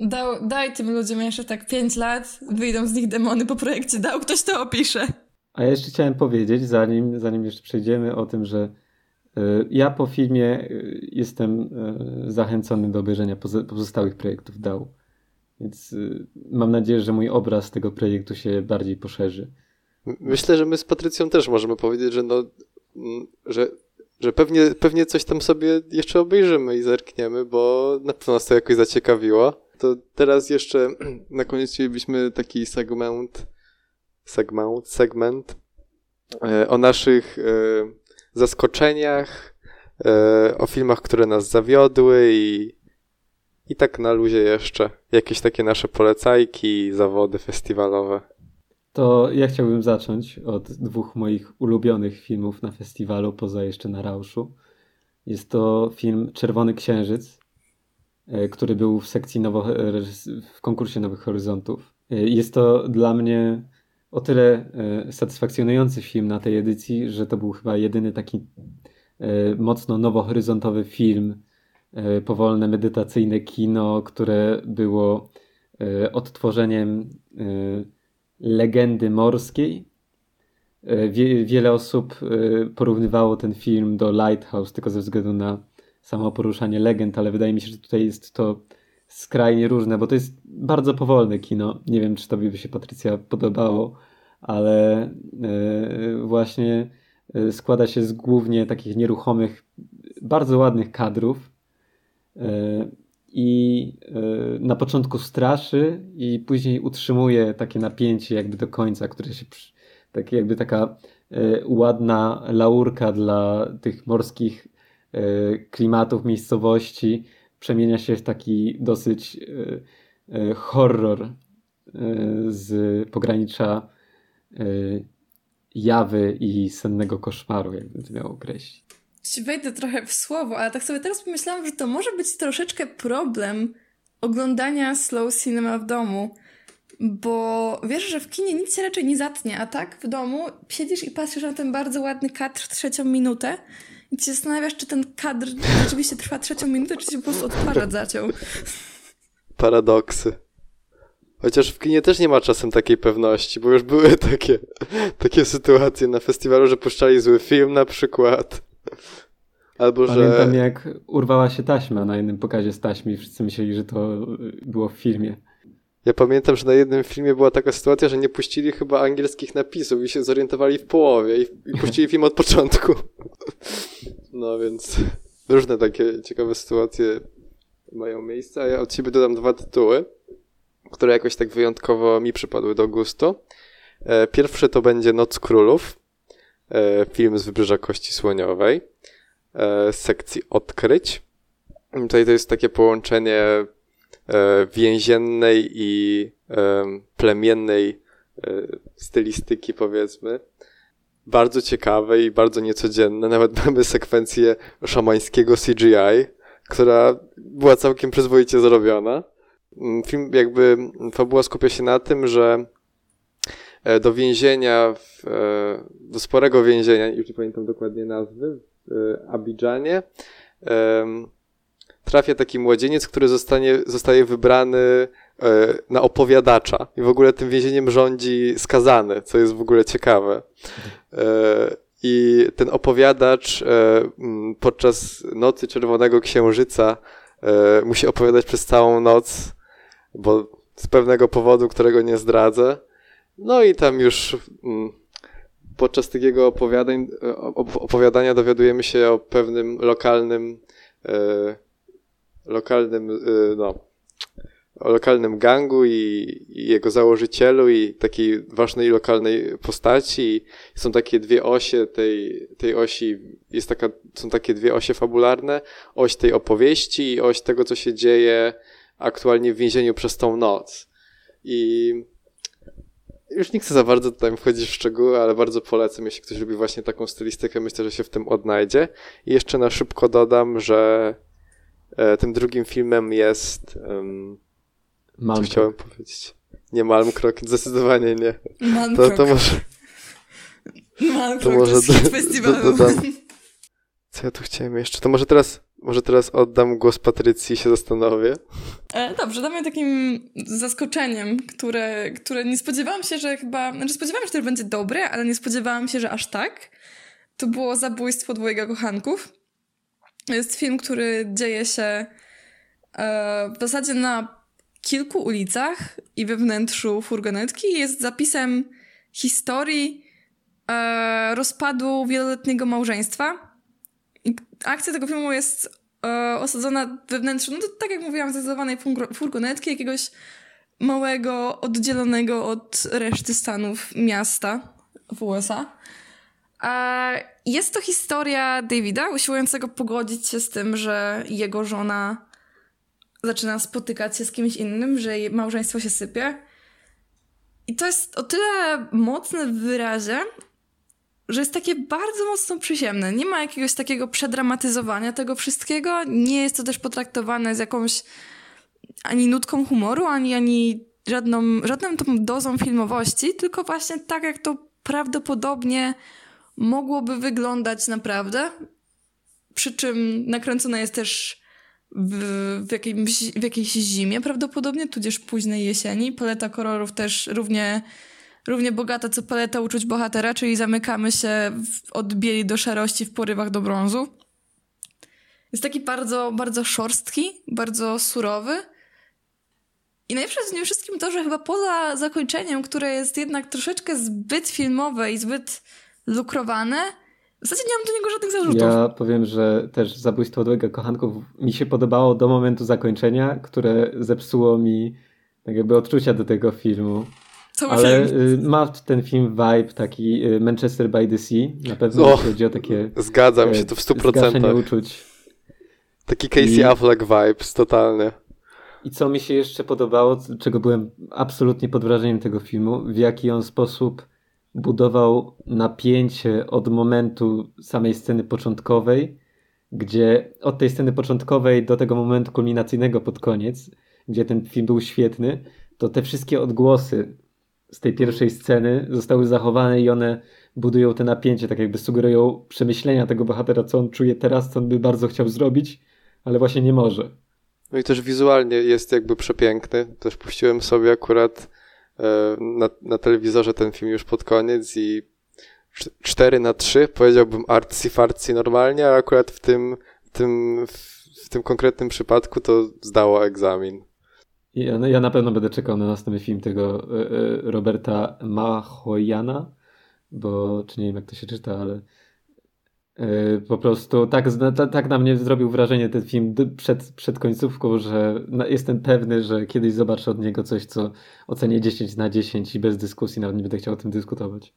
Dał, daj tym ludziom jeszcze tak 5 lat, wyjdą z nich demony po projekcie Dał, ktoś to opisze. A ja jeszcze chciałem powiedzieć, zanim, zanim jeszcze przejdziemy o tym, że y, ja po filmie y, jestem y, zachęcony do obejrzenia pozostałych projektów DAO. Więc mam nadzieję, że mój obraz tego projektu się bardziej poszerzy. Myślę, że my z Patrycją też możemy powiedzieć, że no, że, że pewnie, pewnie coś tam sobie jeszcze obejrzymy i zerkniemy, bo na pewno nas to jakoś zaciekawiło. To teraz jeszcze na koniec chcielibyśmy taki segment, segment, segment e, o naszych e, zaskoczeniach, e, o filmach, które nas zawiodły i, i tak na luzie jeszcze jakieś takie nasze polecajki, zawody festiwalowe. To ja chciałbym zacząć od dwóch moich ulubionych filmów na festiwalu, poza jeszcze na Rauszu. Jest to film Czerwony Księżyc, który był w sekcji nowo, w konkursie Nowych Horyzontów. E, jest to dla mnie o tyle e, satysfakcjonujący film na tej edycji, że to był chyba jedyny taki mocno nowohoryzontowy film, powolne, medytacyjne kino, które było odtworzeniem legendy morskiej. E, wie, wiele osób e, porównywało ten film do Lighthouse tylko ze względu na samo poruszanie legend, ale wydaje mi się, że tutaj jest to skrajnie różne, bo to jest bardzo powolne kino. Nie wiem, czy tobie by się Patrycja podobało, ale e, właśnie składa się z głównie takich nieruchomych, bardzo ładnych kadrów i e, na początku straszy i później utrzymuje takie napięcie jakby do końca, które się tak jakby taka e, ładna laurka dla tych morskich e, klimatów, miejscowości przemienia się w taki dosyć horror z pogranicza jawy i sennego koszmaru, jakby to miał określić wejdę trochę w słowo, ale tak sobie teraz pomyślałam, że to może być troszeczkę problem oglądania slow cinema w domu. Bo wiesz, że w kinie nic się raczej nie zatnie, a tak w domu siedzisz i patrzysz na ten bardzo ładny kadr trzecią minutę i się zastanawiasz, czy ten kadr rzeczywiście trwa trzecią minutę, czy się po prostu odtwarzacz zaciął. Paradoksy. Chociaż w kinie też nie ma czasem takiej pewności, bo już były takie, takie sytuacje na festiwalu, że puszczali zły film na przykład. Albo, Pamiętam że... jak urwała się taśma na jednym pokazie z taśmy i wszyscy myśleli, że to było w filmie. Ja pamiętam, że na jednym filmie była taka sytuacja, że nie puścili chyba angielskich napisów i się zorientowali w połowie i, i puścili film od początku. No więc różne takie ciekawe sytuacje mają miejsce, a ja od siebie dodam dwa tytuły, które jakoś tak wyjątkowo mi przypadły do gustu. E, pierwszy to będzie Noc Królów, e, film z Wybrzeża Kości Słoniowej. E, sekcji odkryć. Tutaj to jest takie połączenie więziennej i e, plemiennej stylistyki, powiedzmy. Bardzo ciekawe i bardzo niecodzienne. Nawet mamy sekwencję szamańskiego CGI, która była całkiem przyzwoicie zrobiona. Mm, film, jakby fabuła skupia się na tym, że do więzienia, do sporego więzienia, już nie pamiętam dokładnie nazwy, Abidżanie trafia taki młodzieniec, który zostanie, zostaje wybrany e, na opowiadacza i w ogóle tym więzieniem rządzi skazany, co jest w ogóle ciekawe. E, I ten opowiadacz e, podczas Nocy Czerwonego Księżyca musi opowiadać przez całą noc, bo z pewnego powodu, którego nie zdradzę. No i tam już podczas takiego opowiadań, opowiadania dowiadujemy się o pewnym lokalnym, lokalnym, e, no, o lokalnym gangu i, i, jego założycielu i takiej ważnej lokalnej postaci. Są takie dwie osie tej, tej osi, jest taka, są takie dwie osie fabularne, oś tej opowieści i oś tego, co się dzieje aktualnie w więzieniu przez tą noc. I już nie chcę za bardzo tutaj wchodzić w szczegóły, ale bardzo polecam, jeśli ktoś lubi właśnie taką stylistykę, myślę, że się w tym odnajdzie. I jeszcze na szybko dodam, że tym drugim filmem jest... Um, co chciałem powiedzieć? Nie Malmkrok, zdecydowanie nie. Malmkrok. To, to może... Malmkrok to może do, do, dodam. Co ja tu chciałem jeszcze? To może teraz może teraz oddam głos Patrycji i się zastanowię. E, dobrze, dla mnie takim zaskoczeniem, które, które nie spodziewałam się, że chyba, znaczy spodziewałam się, że to będzie dobre, ale nie spodziewałam się, że aż tak, to było Zabójstwo dwojga kochanków. Jest film, który dzieje się e, w zasadzie na kilku ulicach i we wnętrzu furgonetki. Jest zapisem historii e, rozpadu wieloletniego małżeństwa. Akcja tego filmu jest e, osadzona we wnętrzu, no to tak jak mówiłam, zdecydowanej furgonetki, jakiegoś małego, oddzielonego od reszty stanów miasta w USA. Jest to historia Davida, usiłującego pogodzić się z tym, że jego żona zaczyna spotykać się z kimś innym, że jej małżeństwo się sypie. I to jest o tyle mocne w wyrazie, że jest takie bardzo mocno przyziemne. Nie ma jakiegoś takiego przedramatyzowania tego wszystkiego. Nie jest to też potraktowane z jakąś ani nutką humoru, ani, ani żadną, żadną tą dozą filmowości, tylko właśnie tak, jak to prawdopodobnie mogłoby wyglądać naprawdę. Przy czym nakręcona jest też w, w, jakimś, w jakiejś zimie prawdopodobnie, tudzież późnej jesieni. Paleta kolorów też równie, równie bogata co paleta uczuć bohatera, czyli zamykamy się w, od bieli do szarości w porywach do brązu. Jest taki bardzo, bardzo szorstki, bardzo surowy. I najlepsze w nim wszystkim to, że chyba poza zakończeniem, które jest jednak troszeczkę zbyt filmowe i zbyt lukrowane, w zasadzie nie mam do niego żadnych zarzutów. Ja powiem, że też zabójstwo dwojga kochanków mi się podobało do momentu zakończenia, które zepsuło mi tak jakby odczucia do tego filmu. Cały Ale film. Y, ma ten film vibe taki y, Manchester by the Sea. Na pewno O, chodzi o takie Zgadzam się e, tu w zgaszenie 100%. uczuć. Taki Casey I- Affleck vibes, totalny. I co mi się jeszcze podobało, czego byłem absolutnie pod wrażeniem tego filmu, w jaki on sposób budował napięcie od momentu samej sceny początkowej, gdzie od tej sceny początkowej do tego momentu kulminacyjnego pod koniec, gdzie ten film był świetny, to te wszystkie odgłosy z tej pierwszej sceny zostały zachowane i one budują te napięcie, tak jakby sugerują przemyślenia tego bohatera, co on czuje teraz, co on by bardzo chciał zrobić, ale właśnie nie może. No i też wizualnie jest jakby przepiękny. Też puściłem sobie akurat na, na telewizorze ten film już pod koniec i 4 na 3 powiedziałbym artsy fartsy normalnie, a akurat w tym, tym, w tym konkretnym przypadku to zdało egzamin. Ja, no, ja na pewno będę czekał na następny film tego e, e, Roberta Mahojana, bo czy nie wiem jak to się czyta, ale po prostu tak, tak na mnie zrobił wrażenie ten film przed, przed końcówką, że jestem pewny, że kiedyś zobaczę od niego coś, co ocenię 10 na 10 i bez dyskusji nawet nie będę chciał o tym dyskutować.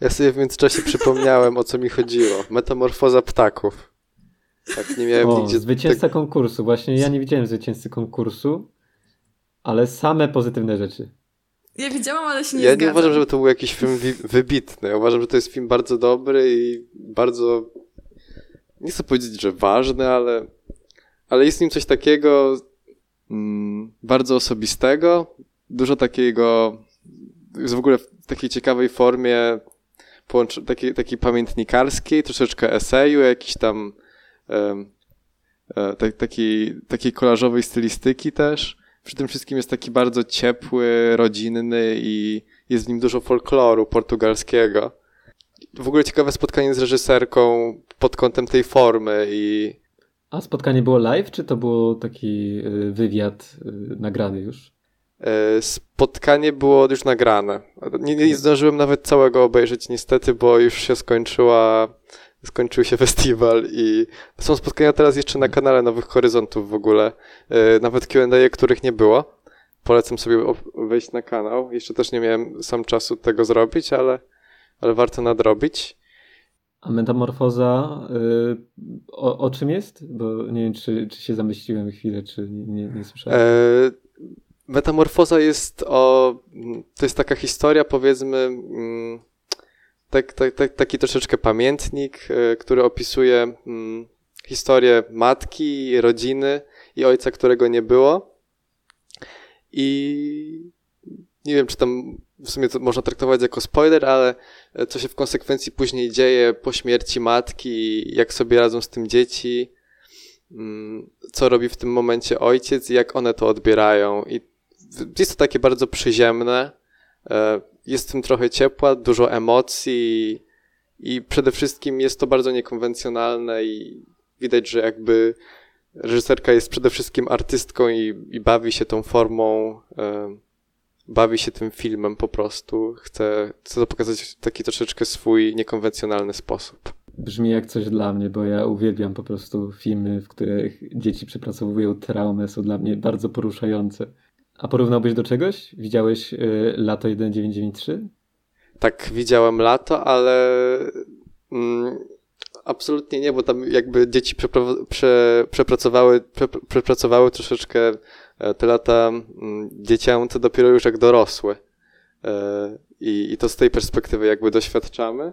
Ja sobie w międzyczasie przypomniałem, o co mi chodziło. Metamorfoza ptaków. Tak, nie miałem O, nigdzie... zwycięzca tak- konkursu. Właśnie ja nie widziałem zwycięzcy konkursu, ale same pozytywne rzeczy. Ja widziałam, ale się nie Ja nie zgadzam. uważam, żeby to był jakiś film wybitny. Ja uważam, że to jest film bardzo dobry i bardzo. Nie chcę powiedzieć, że ważny, ale, ale jest w nim coś takiego mm, bardzo osobistego. Dużo takiego. Jest w ogóle w takiej ciekawej formie połącz- takiej, takiej pamiętnikarskiej, troszeczkę eseju, jakiś tam e, tak, takiej, takiej kolażowej stylistyki też. Przy tym wszystkim jest taki bardzo ciepły, rodzinny i jest w nim dużo folkloru portugalskiego. W ogóle ciekawe spotkanie z reżyserką pod kątem tej formy i A spotkanie było live, czy to było taki y, wywiad y, nagrany już? e, spotkanie było już nagrane. Nie, nie zdążyłem nawet całego obejrzeć niestety, bo już się skończyła, skończył się festiwal i są spotkania teraz jeszcze na kanale Nowych Horyzontów w ogóle. E, Nawet Q&A, których nie było. Polecam sobie wejść na kanał. Jeszcze też nie miałem sam czasu tego zrobić, ale, ale warto nadrobić. A metamorfoza y, o, o czym jest? Bo nie wiem, czy, czy się zamyśliłem chwilę, czy nie, nie, nie słyszałem. E, Metamorfoza jest o. To jest taka historia, powiedzmy. mm, Tak, tak, tak, taki troszeczkę pamiętnik, e, który opisuje mm, historię matki, rodziny i ojca, którego nie było. I nie wiem, czy tam w sumie to można traktować jako spoiler, ale co się w konsekwencji później dzieje po śmierci matki, jak sobie radzą z tym dzieci, mm, co robi w tym momencie ojciec i jak one to odbierają. I jest to takie bardzo przyziemne, e, jest w tym trochę ciepła, dużo emocji i przede wszystkim jest to bardzo niekonwencjonalne i widać, że jakby reżyserka jest przede wszystkim artystką i, i bawi się tą formą, e, bawi się tym filmem po prostu. Chce, chce to pokazać w taki troszeczkę swój niekonwencjonalny sposób. Brzmi jak coś dla mnie, bo ja uwielbiam po prostu filmy, w których dzieci przepracowują traumę, są dla mnie bardzo poruszające. A porównałbyś do czegoś? Widziałeś y, Lato 1993? Tak, widziałem Lato, ale mm, absolutnie nie, bo tam jakby dzieci prze, przepracowały, prze, przepracowały troszeczkę e, te lata mm, dzieciom, to dopiero już jak dorosłe. E, I, I to z tej perspektywy jakby doświadczamy.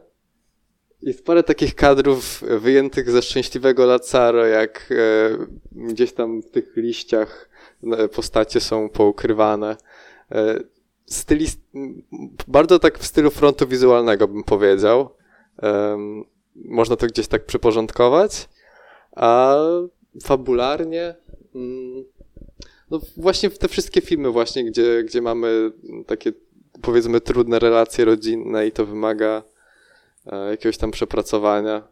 Jest parę takich kadrów wyjętych ze szczęśliwego Lazaro, jak e, gdzieś tam w tych liściach postacie są poukrywane. E, stylist, bardzo tak w stylu frontu wizualnego bym powiedział. Można to gdzieś tak przyporządkować. A fabularnie, mm, no właśnie te wszystkie filmy właśnie, gdzie, gdzie mamy takie powiedzmy trudne relacje rodzinne i to wymaga e, jakiegoś tam przepracowania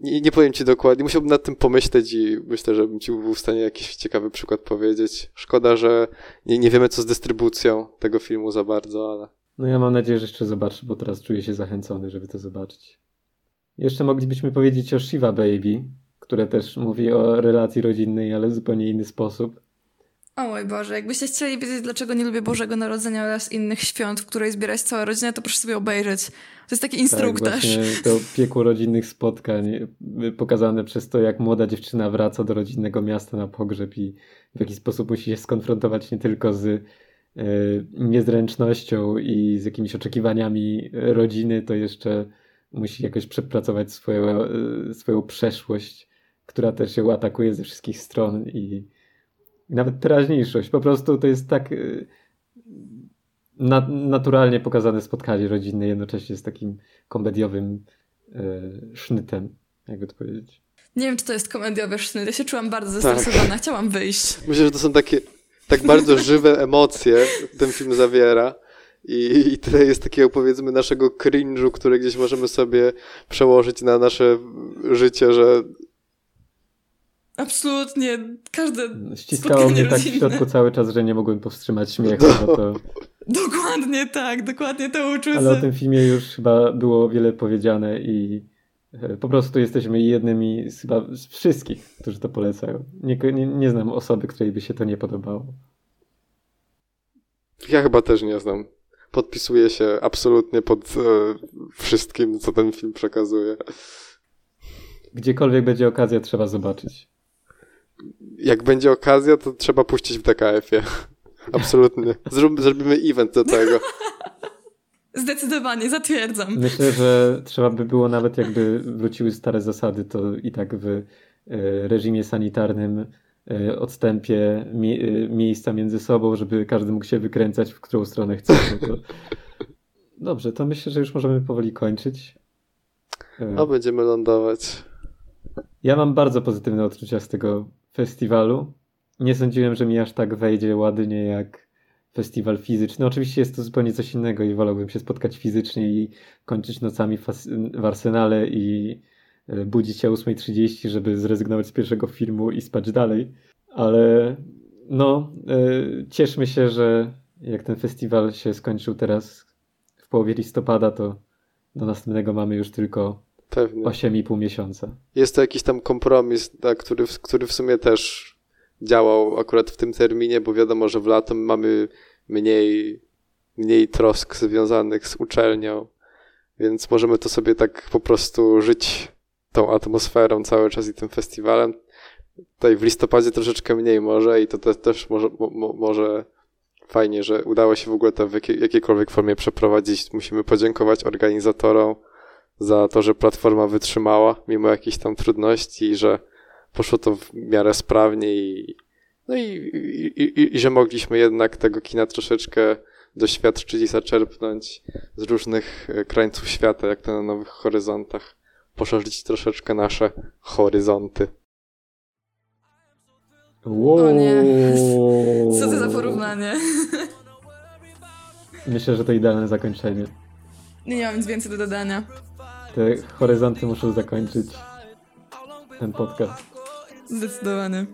nie, nie powiem ci dokładnie, musiałbym nad tym pomyśleć i myślę, że bym ci był w stanie jakiś ciekawy przykład powiedzieć. Szkoda, że nie, nie wiemy co z dystrybucją tego filmu za bardzo, ale... No ja mam nadzieję, że jeszcze zobaczę, bo teraz czuję się zachęcony, żeby to zobaczyć. Jeszcze moglibyśmy powiedzieć o Shiva Baby, które też mówi o relacji rodzinnej, ale w zupełnie inny sposób. O mój Boże, jakbyście chcieli wiedzieć, dlaczego nie lubię Bożego Narodzenia oraz innych świąt, w której zbierać cała rodzina, to proszę sobie obejrzeć. To jest taki instruktaż. Tak, to piekło rodzinnych spotkań y, pokazane przez to, jak młoda dziewczyna wraca do rodzinnego miasta na pogrzeb i w jaki sposób musi się skonfrontować nie tylko z y, niezręcznością i z jakimiś oczekiwaniami rodziny, to jeszcze musi jakoś przepracować swoją, y, swoją przeszłość, która też ją atakuje ze wszystkich stron i nawet teraźniejszość. Po prostu to jest tak y, na, naturalnie pokazane spotkanie rodzinne, jednocześnie z takim komediowym y, sznytem, jakby to powiedzieć. Nie wiem, czy to jest komediowy sznyt. Ja się czułam bardzo tak. zestresowana, tak. chciałam wyjść. Myślę, że to są takie tak bardzo żywe emocje ten film zawiera. I, I tyle jest takiego, powiedzmy, naszego cringe'u, który gdzieś możemy sobie przełożyć na nasze życie, że Absolutnie, każde Ściskało mnie tak w środku cały czas, że nie mogłem powstrzymać śmiechu, no. to... Dokładnie tak, dokładnie to uczucie. Ale o tym filmie już chyba było wiele powiedziane i e, po prostu jesteśmy jednymi z chyba z wszystkich, którzy to polecają. Nie, nie, nie znam osoby, której by się to nie podobało. Ja chyba też nie znam. Podpisuję się absolutnie pod e, wszystkim, co ten film przekazuje. Gdziekolwiek będzie okazja, trzeba zobaczyć jak będzie okazja, to trzeba puścić w DKF-ie. Absolutnie. Zrób, zrobimy event do tego. Zdecydowanie, zatwierdzam. Myślę, że trzeba by było nawet jakby wróciły stare zasady, to i tak w e, reżimie sanitarnym e, odstępie e, miejsca między sobą, żeby każdy mógł się wykręcać, w którą stronę chce. No to... Dobrze, to myślę, że już możemy powoli kończyć. No, będziemy lądować. Ja mam bardzo pozytywne odczucia z tego festiwalu. Nie sądziłem, że mi aż tak wejdzie ładnie jak festiwal fizyczny. Oczywiście jest to zupełnie coś innego i wolałbym się spotkać fizycznie i kończyć nocami w Arsenale i e, budzić się o 8.30, żeby zrezygnować z pierwszego filmu i spać dalej. Ale no, e, cieszmy się, że jak ten festiwal się skończył teraz w połowie listopada, to do następnego mamy już tylko Pewnie. 8,5 miesiąca. Jest to jakiś tam kompromis, tak, który, który w sumie też działał akurat w tym terminie, bo wiadomo, że w lato mamy mniej, mniej trosk związanych z uczelnią, więc możemy to sobie tak po prostu żyć tą atmosferą cały czas i tym festiwalem. Tutaj w listopadzie troszeczkę mniej może i to te, też może, mo, może fajnie, że udało się w ogóle to w jakiej, jakiejkolwiek formie przeprowadzić. Musimy podziękować organizatorom, za to, że platforma wytrzymała mimo jakichś tam trudności i że poszło to w miarę sprawnie i, no i, i, i, i że mogliśmy jednak tego kina troszeczkę doświadczyć i zaczerpnąć z różnych e, krańców świata, jak to na nowych horyzontach. Poszerzyć troszeczkę nasze horyzonty. Wow. O nie. Co to za porównanie? Myślę, że to idealne zakończenie. Nie, nie mam nic więcej do dodania. Te horyzonty muszą zakończyć ten podcast. Zdecydowanie.